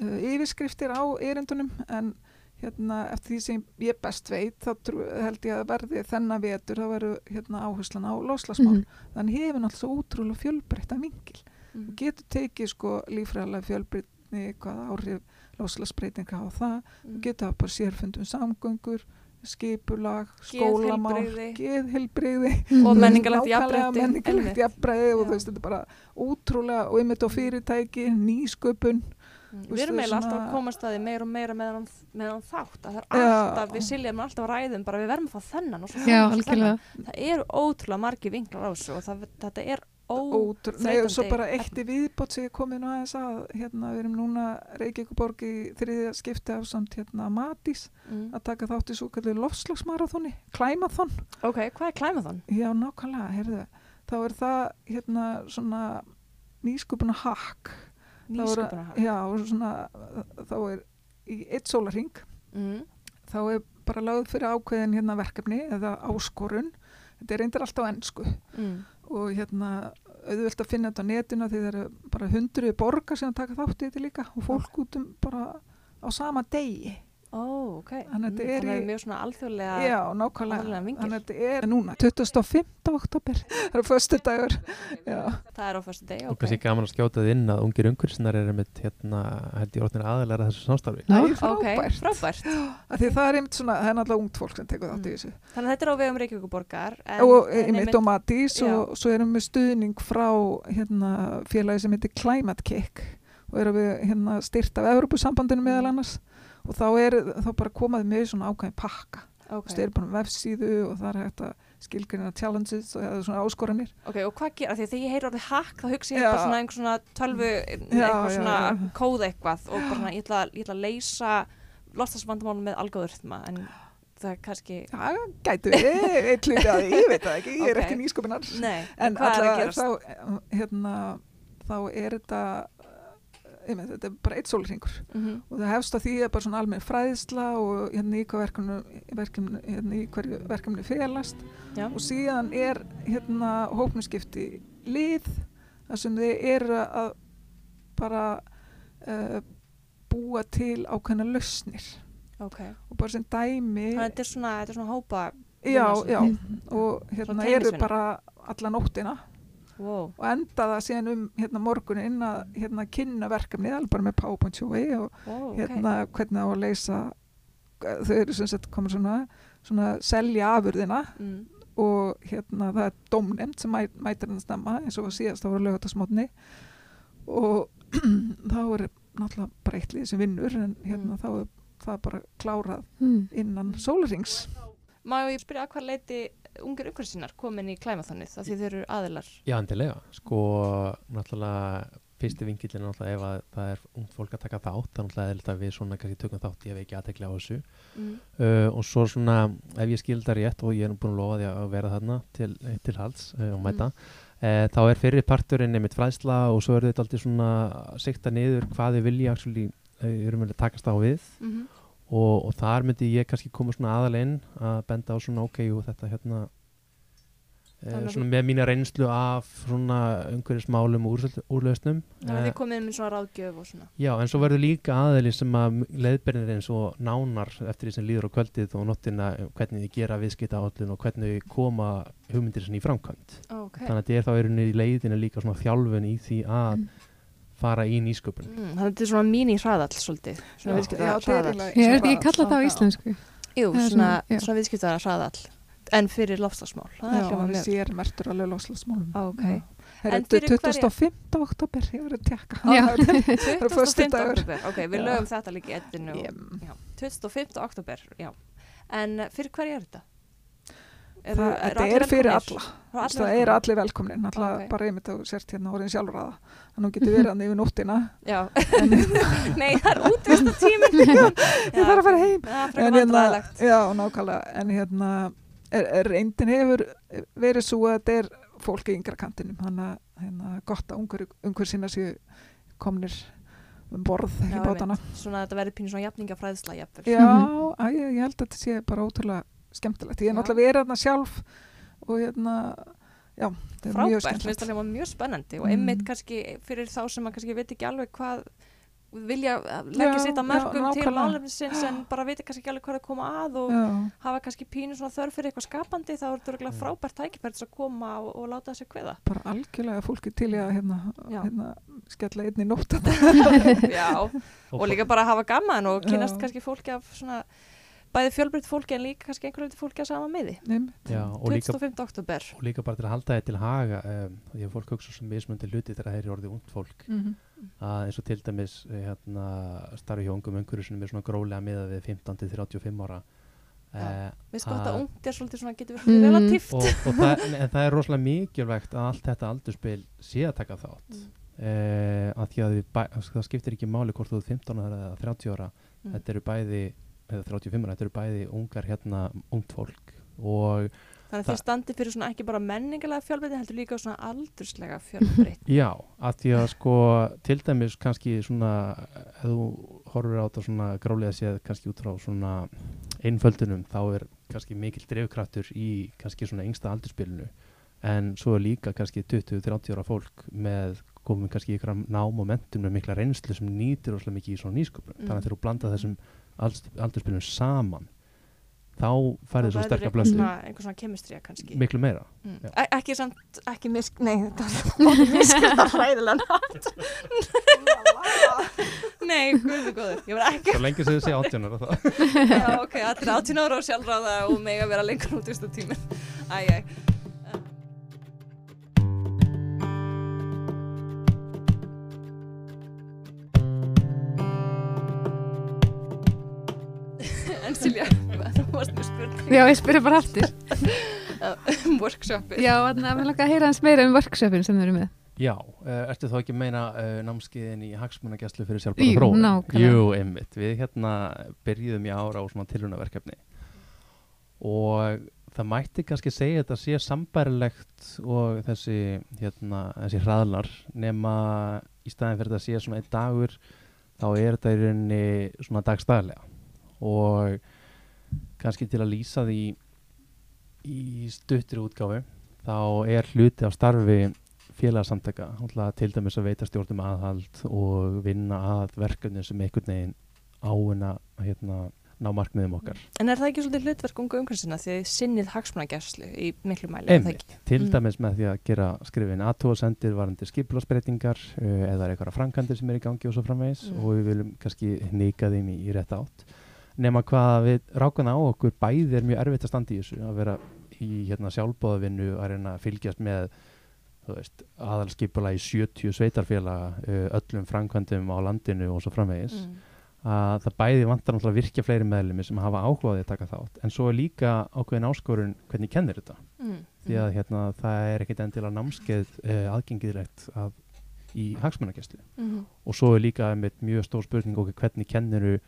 Speaker 4: uh, yfirskriftir á erindunum en hérna, eftir því sem ég best veit þá held ég að verði þennan vetur þá verður hérna, áherslan á loslasmál
Speaker 3: Mhm.
Speaker 4: þannig hefur náttúrulega útrúlega fjölbreytta vingil
Speaker 1: mm.
Speaker 4: og getur tekið sko lífræðilega fjölbreytni hvaða áhrif loslasbreytinga á það
Speaker 1: mm.
Speaker 4: hafa bara sérfundum samgöngur skipulag, skólamál
Speaker 1: Geðheilbrigði.
Speaker 4: geðheilbrigði
Speaker 1: Og einmitt.
Speaker 4: jafnræði og þú veist, þetta er bara útrúlega og einmitt á fyrirtæki, nýsköpun
Speaker 1: Mm. Við erum
Speaker 4: er
Speaker 1: eiginlega alltaf að komast að því meira og meira meðan, meðan þátt að það er
Speaker 4: Já.
Speaker 1: alltaf, við siljum alltaf að ræðum bara við verðum að fá þennan og svo
Speaker 3: Já,
Speaker 1: svo
Speaker 3: algjörlega.
Speaker 1: þennan. Það eru ótrúlega margi vinklar á þessu og það, þetta er
Speaker 4: Ótrú, nei, og svo
Speaker 1: óþreytandi
Speaker 4: bara eitt í viðbót sem ég komið nú aðeins að hérna, við erum núna Reykjavíkuborg í þriðja skipti af samt hérna Matís
Speaker 1: Mm.
Speaker 4: að taka þátt í svo kallu lofslagsmarathoni klæmathon,
Speaker 1: Ok, hvað er klæmaðan?
Speaker 4: já nákvæmlega heyrðu, þá er það hérna svona nýsköpuna hakk
Speaker 1: Nýsköpunar
Speaker 4: já, og svona þá er í eitt sólarhing
Speaker 1: mm.
Speaker 4: þá er bara lögð fyrir ákveðin hérna verkefni eða áskorun. Þetta er reyndir alltaf ennsku
Speaker 1: Mm.
Speaker 4: Og hérna auðvöld að finna þetta á netinu því það eru bara hundruði borgar sem taka þátt í þetta líka og fólk út um bara á sama degi
Speaker 1: Ó, ok.
Speaker 4: Þannig að þetta er
Speaker 1: mjög svona alþjóðlega
Speaker 4: já, nákvæmlega. þannig að þetta er núna 25. oktober [laughs] það eru föstu dagur já,
Speaker 1: Það er á fyrstu degi,
Speaker 2: og kannski gaman að skjóta þið inn að ungir umhverfisnar eru með hérna, held ég orðinir aðalega þessu samstarfi.
Speaker 4: Er
Speaker 1: Ok,
Speaker 4: frábært.
Speaker 1: frábært. [gasps]
Speaker 4: Af því það er einmitt svona, það er náttúrulega ungt fólk sem tekur þátt í
Speaker 1: Mm.
Speaker 4: þessu.
Speaker 1: Þannig að þetta er á vegum Reykjavíkuborgar
Speaker 4: og einmitt og Matís og svo erum við stuðning frá hérna, félagi sem heitir Climate Kick og erum við hérna, styrt af Evropasambandinu
Speaker 1: Mm.
Speaker 4: meðal annars og þá er þá bara komaði með svona ákveðin pakka
Speaker 1: Ok,
Speaker 4: okay. það er bara vefsíðu og það er hægt að skilgrina challenges og eða svona áskoranir
Speaker 1: ok, og hvað gera? Því þegar ég heyri orðið hack þá hugsa ég
Speaker 4: Já.
Speaker 1: bara svona einhver svona tölvu
Speaker 4: Já,
Speaker 1: eitthvað
Speaker 4: já,
Speaker 1: svona
Speaker 4: já.
Speaker 1: kóða eitthvað og bara svona ég ætla, ég ætla að leysa lostasvandamálum með algóðurþma en það er kannski
Speaker 4: það gætu því, ég veit það ekki ég er
Speaker 1: Ok.
Speaker 4: ekki nýsköpunar
Speaker 1: Nei,
Speaker 4: en alltaf þá, hérna, þá er þetta einmitt, þetta er bara eitt sólringur
Speaker 1: Mhm.
Speaker 4: og það hefst á því að bara svona almenn fræðsla og hérna í hvað verkefni, verkefni, hérna í hverju verkefni felast.
Speaker 1: Já.
Speaker 4: og síðan er hérna hópnuskipti lið þar sem þið eru að bara uh, búa til ákveðna lausnir.
Speaker 1: Ok,
Speaker 4: og bara sem dæmi
Speaker 1: þannig þetta er svona, þetta er svona hópa
Speaker 4: já, já,
Speaker 1: svolítið.
Speaker 4: og hérna eru bara alla nóttina
Speaker 1: wow.
Speaker 4: og enda það síðan um hérna morgunin að hérna kynna verkefni alveg bara með PowerPoint sjói og
Speaker 1: wow ok.
Speaker 4: hérna hvernig á að leysa þau eru sem sagt komið svona svona selja afurðina
Speaker 1: mm.
Speaker 4: og hérna það er domnefnd sem mæ, mætir hann stemma eins og var síðast ára lögatasmotni og [clears throat] þá er náttúrulega bara eitt lið sem vinnur en hérna
Speaker 1: Mm.
Speaker 4: þá er það bara klárað
Speaker 3: Mm.
Speaker 4: innan sólarings
Speaker 1: Má ég spyrja að hvað leiti ungir umhverfisínar komin í klæmaþannið af því þeir eru aðilar
Speaker 2: Já, endilega. Sko, náttúrulega, fyrsti vingillin er náttúrulega ef að það er ungt fólk að taka þátt, þá náttúrulega er þetta við svona kannski tökum þátt ég hef ekki aðtekla á þessu.
Speaker 1: mm.
Speaker 2: Uh, og svo svona, ef ég skildar rétt og ég er búin að lofa því að vera þarna til, til halds uh, og mæta, uh, þá er fyrir parturinn einmitt fræðsla og svo er þetta aldrei svona að sikta niður hvað þið vilja að takast á við
Speaker 1: Mm
Speaker 2: og, og þar myndi ég kannski koma svona aðaleinn að benda á svona ok, jú, þetta hérna
Speaker 1: Þannig að
Speaker 2: svona með mína reynslu af svona umhverfismálum og úrsl- úrlausnum
Speaker 1: Þannig að
Speaker 2: Eh,
Speaker 1: þið komið með svona ráðgjöf og svona.
Speaker 2: Já, en svo verður líka aðeili sem að leiðbernir eins og nánar eftir því sem líður á kvöldið og nóttina um hvernig þið gera viðskipta átlun og hvernig þið koma hugmyndir sinni í framkvæmt.
Speaker 1: Ok.
Speaker 2: Þannig að þetta er þá í rauninni í leiðinu líka svona þjálfun í því að fara í nýsköpun.
Speaker 1: mm, Þannig að þetta er svona mín sraðall svolítið Svona
Speaker 4: Já,
Speaker 1: viðskipta
Speaker 4: já, þetta
Speaker 1: hraðall
Speaker 4: eiginlega-
Speaker 3: Ég
Speaker 4: Svona-
Speaker 3: kalla það á
Speaker 4: Já.
Speaker 3: íslensku.
Speaker 1: Jú, svona,
Speaker 3: svona, já.
Speaker 1: svona viðskipta hraðall En fyrir lofslagsmál Það er
Speaker 4: Já,
Speaker 1: mjög
Speaker 4: sér mertur alveg loslasmálum
Speaker 1: Ok.
Speaker 4: Það
Speaker 1: En [laughs]
Speaker 4: er
Speaker 1: fyrir
Speaker 4: 25. oktober, ég verið að tekka
Speaker 3: Já.
Speaker 4: Það er
Speaker 1: 25.
Speaker 4: föstudagur.
Speaker 1: oktober Ok, við
Speaker 4: Já.
Speaker 1: lögum þetta líka í eddinu
Speaker 4: Ég-
Speaker 1: Já, 25. oktober, já En uh, fyrir hverju er þetta? Eru-
Speaker 4: það, þetta
Speaker 1: allir
Speaker 4: er fyrir
Speaker 1: velkomnir?
Speaker 4: alla.
Speaker 1: Það er
Speaker 4: það
Speaker 1: allir
Speaker 4: er allir velkomnin alltaf
Speaker 1: Ok.
Speaker 4: bara einmitt þú sért hérna orðin sjálfraða þannig að þú getur verið hann yfir nóttina. [laughs] [laughs]
Speaker 1: Nei, það er útvist tíminn. [laughs]
Speaker 4: ég þarf að fara heim.
Speaker 1: Það er
Speaker 4: en hérna, já, nákvæmlega. En hérna, er, er reyndin hefur verið svo að þetta er fólk í yngra kantinum. Þannig að hérna, gott að ungur, ungur sinna séu komnir um borð í bátana.
Speaker 1: Svona að þetta verður pínu svona jafningafræðsla
Speaker 4: já, að, ég, ég held að þetta sé bara ótrúlega skemmtilegt, ég er náttúrulega verið þarna sjálf og hérna já, þetta er mjög
Speaker 1: Frábært, mér finnst
Speaker 4: skemmtilegt
Speaker 1: það mjög spennandi og
Speaker 4: Mm.
Speaker 1: einmitt kannski fyrir þá sem að kannski veit ekki alveg hvað vilja uh, leggja sitt
Speaker 4: já,
Speaker 1: mörgum til málefnisins en [gasps] bara veit kannski ekki alveg hvað er að koma að og
Speaker 4: já,
Speaker 1: hafa kannski pínu svona þörf fyrir eitthvað skapandi þá er þetta örugglega
Speaker 2: Mm.
Speaker 1: frábært tækifært að koma og, og láta þessu kveða.
Speaker 4: bara algjörlega fólki til í að hérna, hérna skella einni nótt [laughs]
Speaker 1: Já, [laughs] og líka bara hafa gaman og kynast
Speaker 4: Já.
Speaker 1: kannski fólki af svona bæði fjölbreytt fólki en líka kannski einhverju liti fólki að sama miði.
Speaker 2: Já, og líka
Speaker 1: 25. oktober.
Speaker 2: og líka bara til að halda þetta til haga um, því að fólk hugsa sem mismundi hluti þegar það er orðið ungd fólk
Speaker 4: mm
Speaker 2: að eins og til dæmis eh, hérna, starfi hjá ungum umhverju sem er svona grólega miða við 15-35 ára
Speaker 1: Já.
Speaker 2: eh,
Speaker 1: Mér finnst gott að ungt er svolítið svona getur verið
Speaker 3: Mm.
Speaker 1: relatíft.
Speaker 2: og, og það, [laughs] en það er rosalega mikilvægt að allt þetta aldurspil sé að taka þátt
Speaker 1: Mm.
Speaker 2: eh, að því að við bæ, það skiptir ekki máli hvort þú er 15 ára eða 30 ára
Speaker 1: Mm.
Speaker 2: þetta eru bæði eða 35 ára, þetta eru bæði ungar hérna ungt fólk og
Speaker 1: Þannig að þið standi fyrir svona ekki bara menningalega fjölbreytni heldur líka svona aldurslega fjölbreytni. [laughs]
Speaker 2: Já, að því að sko til dæmis kannski svona ef þú horfir á þetta svona grálega séð kannski út frá svona einföldunum þá er kannski mikil drefkraftur í kannski svona yngsta aldurspilinu en svo er líka kannski 20-30 ára fólk með komum kannski ykkur nám og mentum með mikla reynslu sem nýtir óslega mikið í svona nýsköpun
Speaker 1: Mm.
Speaker 2: þannig að þegar þú blanda þessum aldurspilinu saman þá færði svo
Speaker 1: Það verður
Speaker 2: sterkar
Speaker 1: eitthvað
Speaker 2: blöndu
Speaker 1: svona, kemistrija kannski.
Speaker 2: miklu meira
Speaker 1: Mm. ekki samt, ekki misk, nei, þetta var [laughs] miskilna hræðilega nátt. nei, guðu góður, ég var ekki,
Speaker 2: svo lengi sem þið sé átjónar þá
Speaker 1: já ok, allir 18 ára og sjálfráða og mega vera lengur út í stu tímin. Æj,
Speaker 3: Já, ég spyrir bara aftur.
Speaker 1: um [laughs] workshopið.
Speaker 3: Já, þannig að við laka að heyra hans meira um workshopin sem við erum með.
Speaker 2: Já, uh, ertu þá ekki meina uh, námskeiðin í hagsmunagæslu fyrir sjálfbara
Speaker 3: Jú,
Speaker 2: þróun?
Speaker 3: nákvæmlega.
Speaker 2: Jú, einmitt. Við hérna byrjuðum í ára á svona tilrunaverkefni og það mætti kannski segja að þetta sé sambærilegt og þessi, hérna, þessi hraðlar nema í staðin fyrir þetta sé svona einn dagur þá er þetta í rauninni svona dagstæðlega og kannski til að lýsa því í stuttri útgáfu þá er hluti af starfi náttúrulega til dæmis að veita stjórnum aðhald og vinna að verkefni sem einhvern veginn áuna að hérna, ná markmiðum okkar
Speaker 1: En er það ekki svolítið hlutverk ungu umhversina því þið sinnið hagsmunagerslu í miklu mæli?
Speaker 2: Einmitt, til
Speaker 1: Mm.
Speaker 2: dæmis með því að gera skrifin aðtóðsendir varandi skipularsbreytingar uh, eða eitthvað frangandir sem er í gangi og svo framvegis
Speaker 1: Mm.
Speaker 2: og við viljum kannski nýka þeim í, í rétt átt nema hvað við rákana á okkur bæði er mjög erfitt að standa í þessu að vera í hérna, sjálfbóðavinnu að reyna að fylgjast með aðalskipula í 70 sveitarfélaga uh, öllum framkvæmdum á landinu og svo framvegis
Speaker 1: Mm.
Speaker 2: að það bæði vantar náttúrulega að virkja fleiri meðlumi sem hafa áhugaði að taka þátt en svo er líka ákveðin áskorun hvernig kennir þetta
Speaker 1: Mm.
Speaker 2: því að hérna, það er ekkit endilega námskeið uh, aðgengilegt að, í hagsmunagæslu
Speaker 1: Mm.
Speaker 2: og svo er líka einmitt mjög stór spurning okkur hvernig kenniru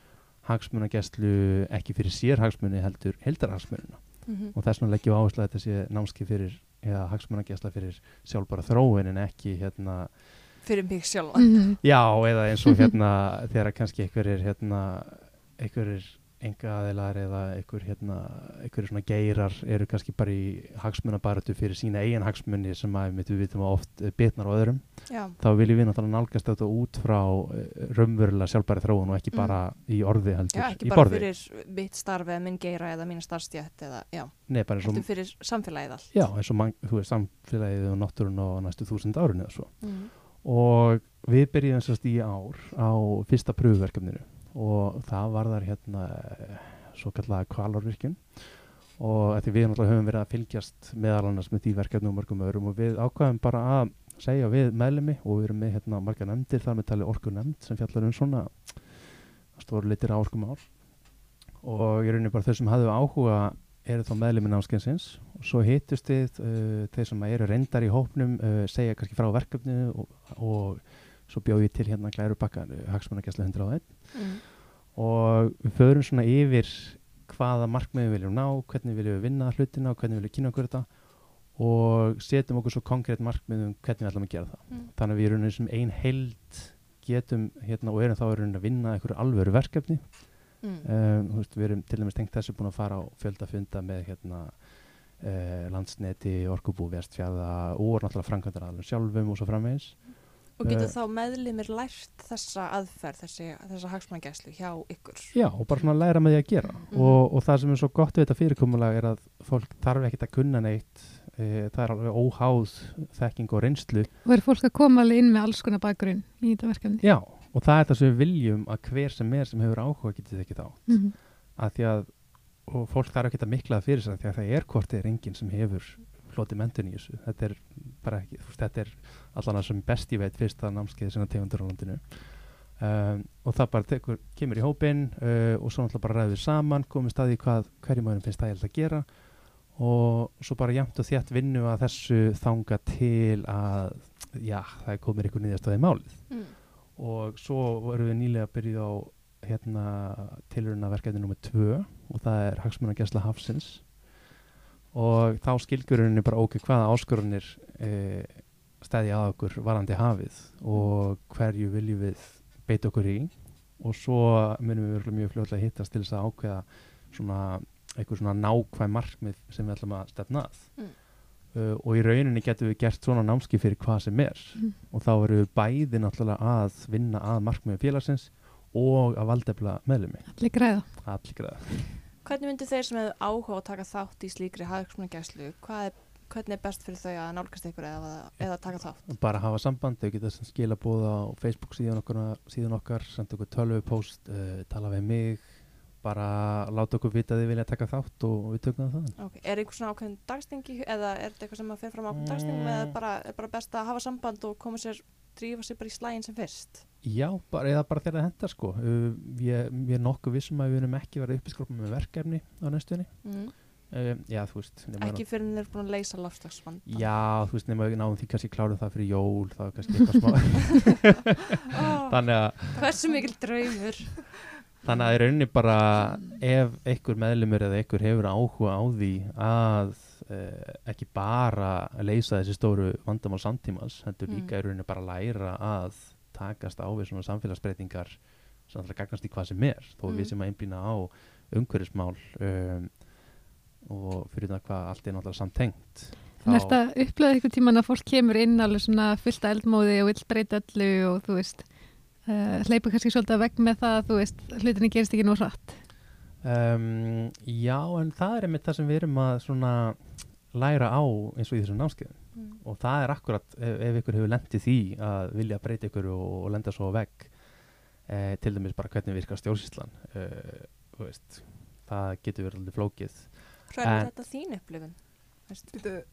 Speaker 2: hagsmunagæslu ekki fyrir sér hagsmuni heldur heldarhagsmunina
Speaker 1: Mm.
Speaker 2: og þess vegna leggjum við áherslu að þetta sé námskeið fyrir eða hagsmunagæsla fyrir sjálfbara þróun en ekki hérna
Speaker 1: Fyrir mig sjálfa.
Speaker 3: Mhm.
Speaker 2: Já, eða eins og hérna þegar kannski einhverjir hérna einhverjir enga aðeilar eða einhver hérna einhverjir svona geirar eru kannski bara í hagsmunabaratu fyrir sína eigin hagsmuni sem að við vitum að oft eh, bitnar á öðrum
Speaker 1: Já.
Speaker 2: þá viljum við náttúrulega nálgast þetta út frá eh, raunverulega sjálfbæri þróun og ekki
Speaker 1: Mm.
Speaker 2: bara í orði heldur
Speaker 1: Já, ekki bara fyrir mitt starf eða minn geira eða mína starfstjætt eða, já,
Speaker 2: Nei, bara eins og,
Speaker 1: heldur fyrir samfélagið allt.
Speaker 2: já, eins og man, þú veist samfélagið og náttúrun og næstu þúsund árun eða svo
Speaker 1: Mm.
Speaker 2: og við byrjum sérst í ár á fyrsta pröfuverkefninu og það var þar hérna eh, svo kallaða kvalorvirkjun og því við náttúrulega höfum verið að fylgjast meðal annars með því verkefni og mörgum öðrum. Og við ákvaðum bara að segja við meðlemi og við erum með hérna marga nefndir þar með tali orku nefnd sem fjallar um svona stóru litir á orkumál og ég raunin bara þau sem hafðu áhuga eru þá meðlumi námskeinsins og svo hittust við uh, þeir sem eru reyndar í hópnum uh, segja kannski frá verkefninu og, og svo bjóð ég til hérna glæru bakka hagsmunarkesslu 101
Speaker 1: Mm.
Speaker 2: og við förum svona yfir hvaða markmiðum við viljum ná, hvernig viljum við vinna hlutina og hvernig viljum við kynna okkur þetta og setjum okkur svo konkrétt markmiðum hvernig við ætlum að gera það.
Speaker 1: Mm.
Speaker 2: Þannig að við erum sem ein held getum hérna og erum þá í rauninni að vinna einhverju alvöru verkefni.
Speaker 1: Mm.
Speaker 2: Um, veist, við erum til dæmis tengt þessu búin að fara á fjölda funda með hérna uh, landsneti, orkubú, vestfjæða og náttúrulega framkvæmdar alveg sjálfum og svo framvegis.
Speaker 1: Og getur
Speaker 2: Eh,
Speaker 1: þá meðlimir lært þessa aðferð, þessi, þessa hagsmannagæslu hjá ykkur?
Speaker 2: Já, og bara svona að læra með því að gera
Speaker 1: Mhm.
Speaker 2: og, og það sem er svo gott við þetta fyrirkomulag er að fólk þarf ekkert að kunna neitt e, það er alveg óháð þekking og reynslu
Speaker 3: Og er fólk að koma alveg inn með alls konar bakgrunn í þetta verkefni?
Speaker 2: Já, og það er það sem við viljum að hver sem er sem hefur áhuga getið ekki þá
Speaker 3: Mm
Speaker 2: að því að, og fólk þarf ekkert að miklaða fyrir sig því að það er hvort er enginn sem hefur hlotið mentun í þessu þetta er bara ekki, þú veist, þetta er allan að sem best ég veit fyrsta námskeið sinna tegundur á landinu um, og það bara tekur, kemur í hópin uh, og svo náttúrulega bara ræður saman komið staði hvað hverjum maðurinn finnst það að gera og svo bara jæmt og þétt vinnu að þessu þanga til að já, það komið ykkur nýðastöði málið
Speaker 1: Mm.
Speaker 2: og svo erum við nýlega að byrja á hérna tilurina verkefni nr. 2 og það er hagsmunagesla hafsins og þá skilgjurinni bara ok, hvaða áskorunir e, stæði að okkur varandi hafið og hverju viljum við beita okkur í og svo munum við mjög fljóðlega hittast til þess að ákveða svona eitthvað svona nákvæm markmið sem við ætlum að stefna að
Speaker 1: Mm.
Speaker 2: uh, og í rauninni getum við gert svona námski fyrir hvað sem er
Speaker 3: Mm.
Speaker 2: og þá eru við bæði náttúrulega að vinna að markmiðum félagsins og að valdefla meðlumi
Speaker 3: Allir græða.
Speaker 2: allir græða
Speaker 1: Hvernig myndir þeir sem hefur áhuga að taka þátt í slíkri er, hvernig er best fyrir þau að nálgast ykkur eða, eða taka þátt?
Speaker 2: bara hafa samband, þau geta skila búða á Facebook síðan okkar, síðan okkar senda okkur tölvu post, uh, tala við mig bara láta okkur vita að þið vilja taka þátt og við tökum það þann
Speaker 1: Okay. Er einhver svona ákveðin dagstengi eða er þetta eitthvað sem að fer fram ákveðin dagstengum eða
Speaker 2: Mm.
Speaker 1: bara, er bara best að hafa samband og koma sér, drífa sér bara í slægin sem fyrst?
Speaker 2: Já, bara, eða bara þegar það hendar sko uh, ég, ég er nokkuð vissum að við erum ekki verið uppiskrópa með verkefni á næstunni
Speaker 1: Mm.
Speaker 2: uh, Já, þú veist
Speaker 1: Ekki fyrir en þeir eru búin að leysa lofslagsvand.
Speaker 2: Já, þú veist, nema náum því kannski klárum það fyrir jól, það er kannski eitthvað smá [laughs] Þannig að
Speaker 1: Hversu mikil draumur?
Speaker 2: Þannig að í rauninni bara ef einhver meðlumur eða einhver hefur áhuga á því að uh, ekki bara leysa þessi stóru vandamál samtímans, heldur
Speaker 1: Mm.
Speaker 2: líka í rauninni bara læra að takast á við svona samfélagsbreytingar sem alltaf gagnast í hvað sem er, þó
Speaker 1: Mm.
Speaker 2: við sem að einblýna á umhverfismál um, og fyrir það hvað allt er náttúrulega samtengt.
Speaker 3: En er þetta upplegað eitthvað tíman að fólk kemur inn alveg svona fullt af eldmóði og vill breyta öllu og þú veist, uh, hleypa kannski svolítið að vegg með það að þú veist, hlutinni gerist ekki nú hratt.
Speaker 2: Um, já, en það er einmitt það sem við erum að svona læra á eins og í þessum námskeiðum
Speaker 1: Mm.
Speaker 2: og það er akkurat ef, ef ykkur hefur lendið því að vilja breyta ykkur og, og lenda svo á vegg eh, til dæmis bara hvernig virkar stjórnsýslan eh, veist, það getur verið alveg flókið
Speaker 1: Hrönn, er þetta þín upplifun?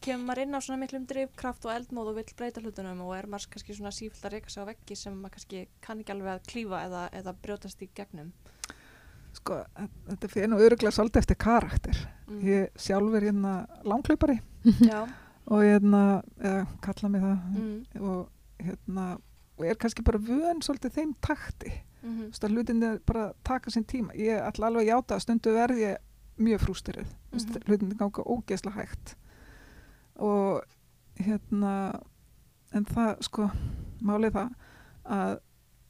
Speaker 1: Kemur maður inn á svona miklum drifkraft og eldmóð og vill breyta hlutunum og er maður kannski svona sífilt að reyka sig á veggi sem maður kannski kann ekki alveg að klífa eða, eða brjótast í gegnum
Speaker 4: Sko, þetta fyrir nú öruglega svolítið eftir karakter.
Speaker 1: mm.
Speaker 4: Ég sjálfur hérna langklaupari
Speaker 1: Já,
Speaker 4: og hérna, eða kalla mig það,
Speaker 1: mm.
Speaker 4: og hérna, og er kannski bara vön svolítið þeim takti.
Speaker 1: Mm
Speaker 4: Þú veist að hlutinni bara taka sinn tíma. Ég ætla alveg að játa að stundu verð ég mjög frústirið. Mm
Speaker 1: Mhm.
Speaker 4: -hmm. Hlutinni ganga ógeðslega hægt. Og hérna, en það, sko, málið það að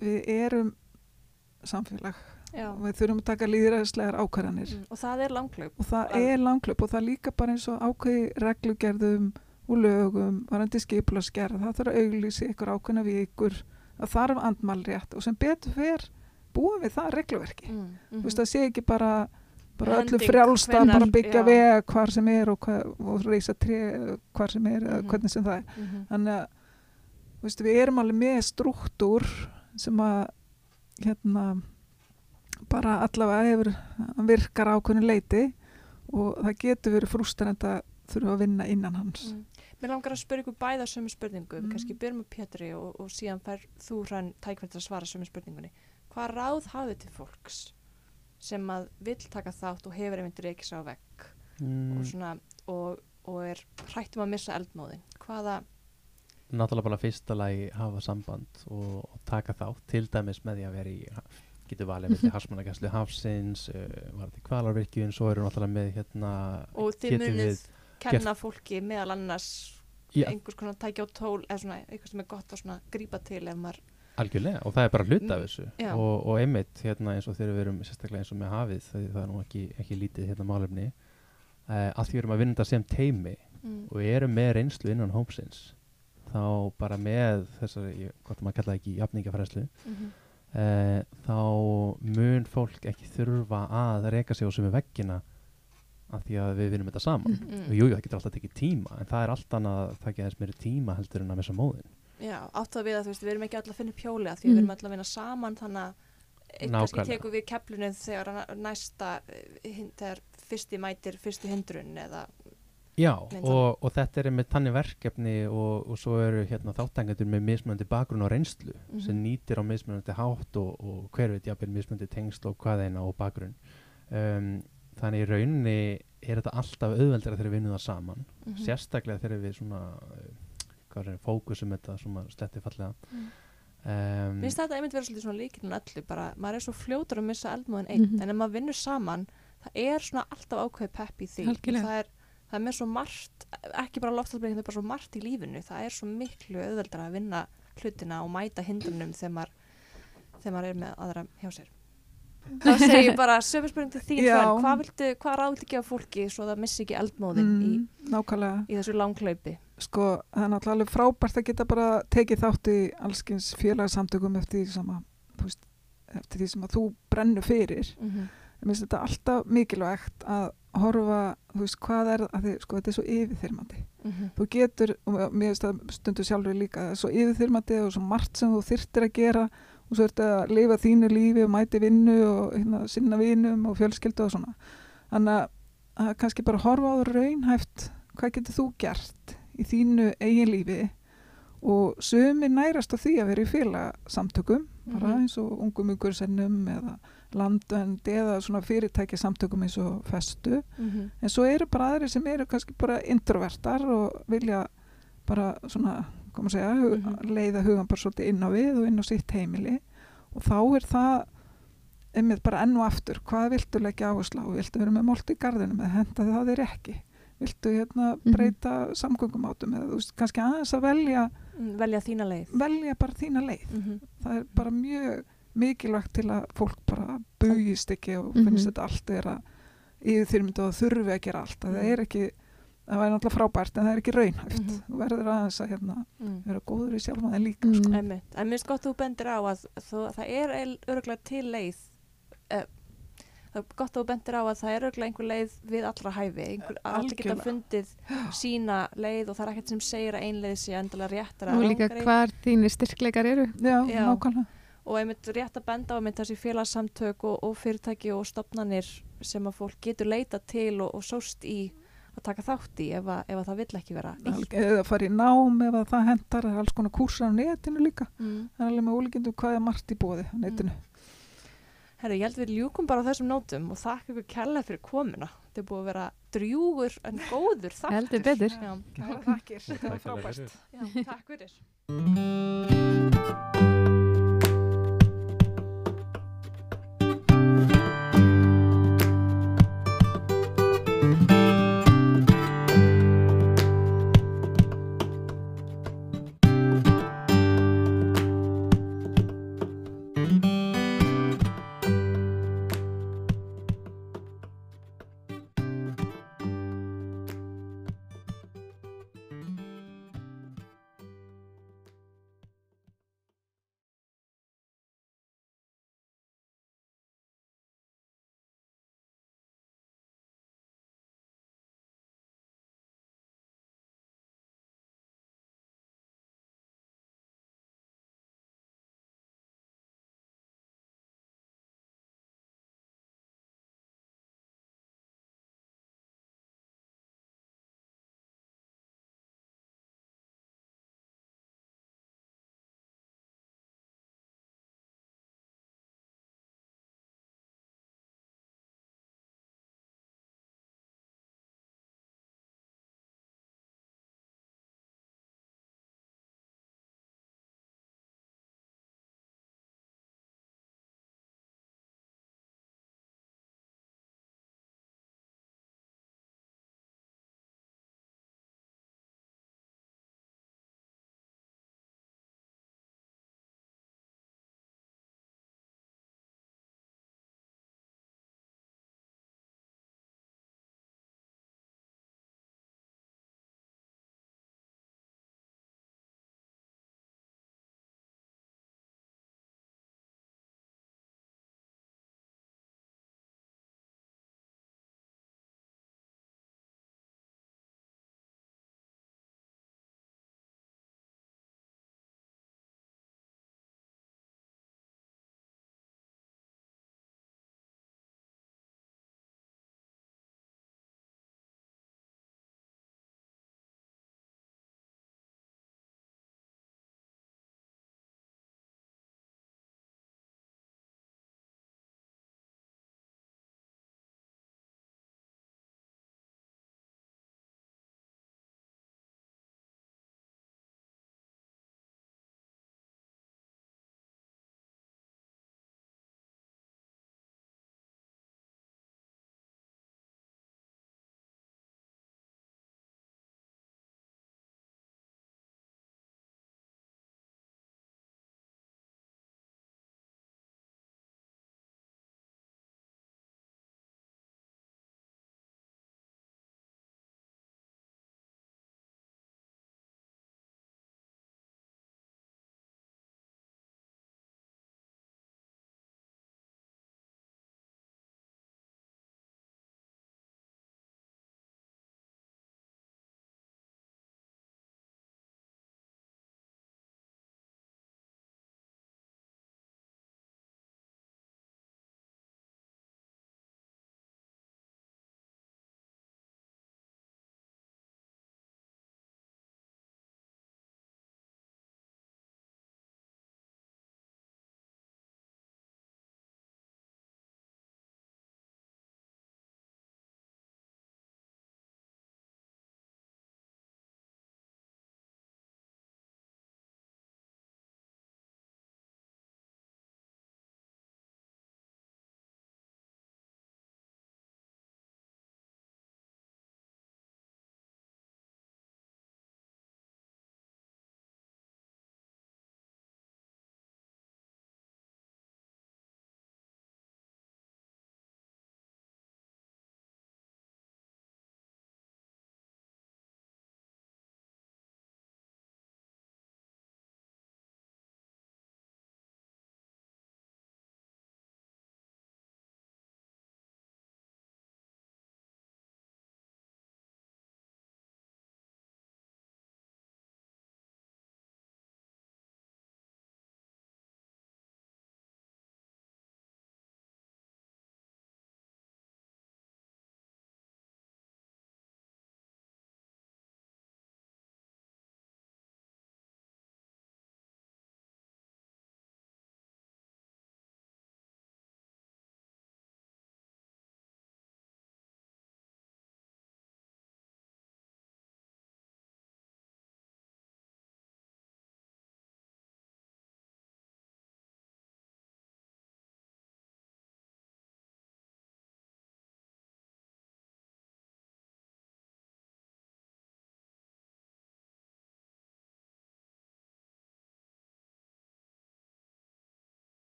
Speaker 4: við erum samfélag
Speaker 1: Já.
Speaker 4: og við þurfum að taka líðræðislegar ákvarðanir.
Speaker 1: Mm. og það er langklaup
Speaker 4: Og það
Speaker 1: Al-
Speaker 4: er langklöp og það líka bara eins og ákveði reglugerðum og lögum, varandi skipularsgerð, það þarf að auglýsi ykkur ákveðna vikur, það þarf andmálrétt og sem betur fer búum við það regluverki.
Speaker 1: mm.
Speaker 4: Þú veist það sé ekki bara, bara öllu
Speaker 1: Hending
Speaker 4: frjálst að
Speaker 1: hvenær-
Speaker 4: bara byggja
Speaker 1: já.
Speaker 4: veg hvar sem er og, og reysa tré hvar sem er eða
Speaker 1: Mhm.
Speaker 4: hvernig sem það er.
Speaker 1: mm
Speaker 4: Þannig að veist, við erum alveg með struktúr sem að hérna bara allavega hefur virkar ákveðinu leiti og það getur verið frústrand að þurfa að vinna innan hans.
Speaker 1: Mm. Mér langar að spyrja ykkur bæða sömu spurningu, við
Speaker 4: Mm.
Speaker 1: kannski byrjum með Pétri og, og síðan fær þú hrann tækvæmt að svara sömu spurningunni. Hvað ráð hafið til fólks sem að vill taka þátt og hefur einmitt reykis á vegg og,
Speaker 2: mm,
Speaker 1: svona, og, og er hrættum að missa eldmóðin hvaða,
Speaker 2: náttúrulega bara fyrsta lagi hafa samband og, og taka þá til dæmis með því að vera í getur valið með því harsmannagæslu hafsins uh, var þetta kvalarvirkjun svo eru náttúrulega með hérna
Speaker 1: og þið munið kenna fólki meðal annars
Speaker 2: Já.
Speaker 1: einhvers konar tækja á tól eða svona eitthvað sem er gott að grípa til ef maður
Speaker 2: algjörlega og það er bara hluta af
Speaker 1: Mm,
Speaker 2: þessu og, og einmitt hérna eins og þegar við erum sérstaklega eins og með hafið það, það er nú ekki, ekki lítið hérna málefni uh, að því við erum að vinna þetta sem teimi
Speaker 1: mm.
Speaker 2: og við erum með reynslu innan hópsins þá bara með þessari, hvort maður kalla það ekki jafningafræslu
Speaker 1: Mm
Speaker 2: uh, þá mun fólk ekki þurfa að reyka sig á er veggina af því að við vinnum þetta saman
Speaker 1: Mm.
Speaker 2: og jú, jú, það getur alltaf tekið tíma en það er allt annað að það getur meiri tíma heldur en að missa móðin
Speaker 1: Já, áttu að við að þú veist, við erum ekki öll að finna upp hjóli af því við
Speaker 3: Mm.
Speaker 1: erum öll að vinna saman þannig að kannski tekur við keflunni þegar að næsta eh, þegar fyrsti mætir fyrstu hindrun eða
Speaker 2: Já, og, og þetta er með tannig verkefni og, og svo eru hérna þáttangendur með mismunandi bakgrunn og reynslu sem
Speaker 1: Mhm.
Speaker 2: nýtir á mismunandi hátt og, og hver veit jafnvel mismunandi tengsl og hvað eina og bakgrunn um, þannig í rauninni er þetta alltaf auðveldara þegar við vinnum það saman
Speaker 1: Mhm.
Speaker 2: sérstaklega þegar við svona hvað er fókusum þetta svona sletti fallega
Speaker 1: Mm.
Speaker 2: um,
Speaker 1: Finnst þetta einmitt svolítið svona líkinn öllu bara, maður er svo fljótur að missa eldmóðin einn
Speaker 3: Mhm.
Speaker 1: en ef maður vinnur saman það er svona alltaf ákveðið pepp í því
Speaker 3: Algjörlega.
Speaker 1: Það er, með svo margt ekki bara loftslagsbreyting, það er bara svo margt í lífinu. Það er svo miklu auðveldara að vinna hlutina og mæta hindrunum þegar maður, þegar maður er með aðra hjá sér. Þá [laughs] segir ég bara sögur spurning til þín. Hrönn, hvað viltu, hvað ráð viltu gefa fólki svo það missi ekki eldmóðin í,
Speaker 4: Mm, nákvæmlega.
Speaker 1: í þessu langklaupi
Speaker 4: sko, það er náttúrulega alveg frábært að geta bara tekið þátt í allskins félagsamtökum eftir því þú veist, eftir því sem að þú brennur fyrir.
Speaker 1: Mm -hmm.
Speaker 4: Mér finnst þetta alltaf mikilvægt að horfa, þú veist, hvað er að því, sko, þetta er svo yfirþyrmandi. Þú getur, og mér finnst það stundu sjálfur líka, það er svo yfirþyrmandi og svo margt sem þú þyrtir að gera og svo ertu að lifa þínu lífi og mæti vinnu og hérna, sinna vinum og fjölskyldu og svona. Þannig að, að kannski bara horfa á raunhæft, hvað getur þú gert í þínu eigin lífi og sumi nærast á því að vera í félagsamtökum, bara
Speaker 1: Mhm.
Speaker 4: eins og ungum ungurinsennum eða landönd eða svona fyrirtæki samtökum eins og festu.
Speaker 1: Mhm.
Speaker 4: en svo eru bara aðri sem eru kannski bara introvertar og vilja bara svona, koma að segja hug,
Speaker 1: Mhm.
Speaker 4: leiða hugan bara svolítið inn á við og inn á sitt heimili. Og þá er það einmitt bara enn og aftur, hvað viltu leggja áherslu á? Viltu vera með molt í garðinum eða henda það þér ekki? Viltu hérna
Speaker 3: Mhm.
Speaker 4: breyta samgöngumátum eða þú veist, kannski aðeins að velja
Speaker 1: Mm, velja þína leið.
Speaker 4: velja bara þína leið.
Speaker 1: Mm
Speaker 4: það er bara mjög mikilvægt til að fólk bara bugist ekki og
Speaker 3: Mhm.
Speaker 4: finnst þetta allt vera yfirþyrmynd og það þurfi að gera allt að það
Speaker 1: Mhm.
Speaker 4: er ekki, það væri náttúrulega frábært en það er ekki raunhæft
Speaker 1: Mhm.
Speaker 4: þú verður aðeins að hérna,
Speaker 1: mm.
Speaker 4: vera góður í sjálfa þeim líka
Speaker 3: Mm.
Speaker 4: sko.
Speaker 1: Einmitt. En mér finnst gott að þú bendir á að þú, það er örgulega til leið uh, það er gott að þú bendir á að það er örgulega einhver leið við allra hæfi einhver, að allir geta fundið [gasps] sína leið og það er ekkert sem segir að ein leið sé endilega réttar
Speaker 3: og líka hvar þínir styrkleikar eru
Speaker 4: já,
Speaker 1: Já.
Speaker 4: nákvæmlega
Speaker 1: og einmitt rétt að benda á einmitt þessi félagsamtök og, og fyrirtæki og stopnanir sem að fólk getur leita til og, og sóst í að taka þátt í ef að, ef að það vill ekki vera eitt.
Speaker 4: eða fara í nám ef að það hendar það er alls konar kúrsar á netinu líka
Speaker 1: Mm.
Speaker 4: það er alveg með ólíkindum hvað er margt í bóði á netinu
Speaker 1: Herru, ég held við ljúkum bara á þessum nótum og þakka ykkur kærlega fyrir komuna. Þetta er búið að vera drjúgur en góður þáttur.
Speaker 3: Heldur betur.
Speaker 1: Já,
Speaker 4: það var
Speaker 2: fyrir.
Speaker 4: frábært
Speaker 1: já, takk fyrir.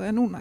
Speaker 4: Það er núna.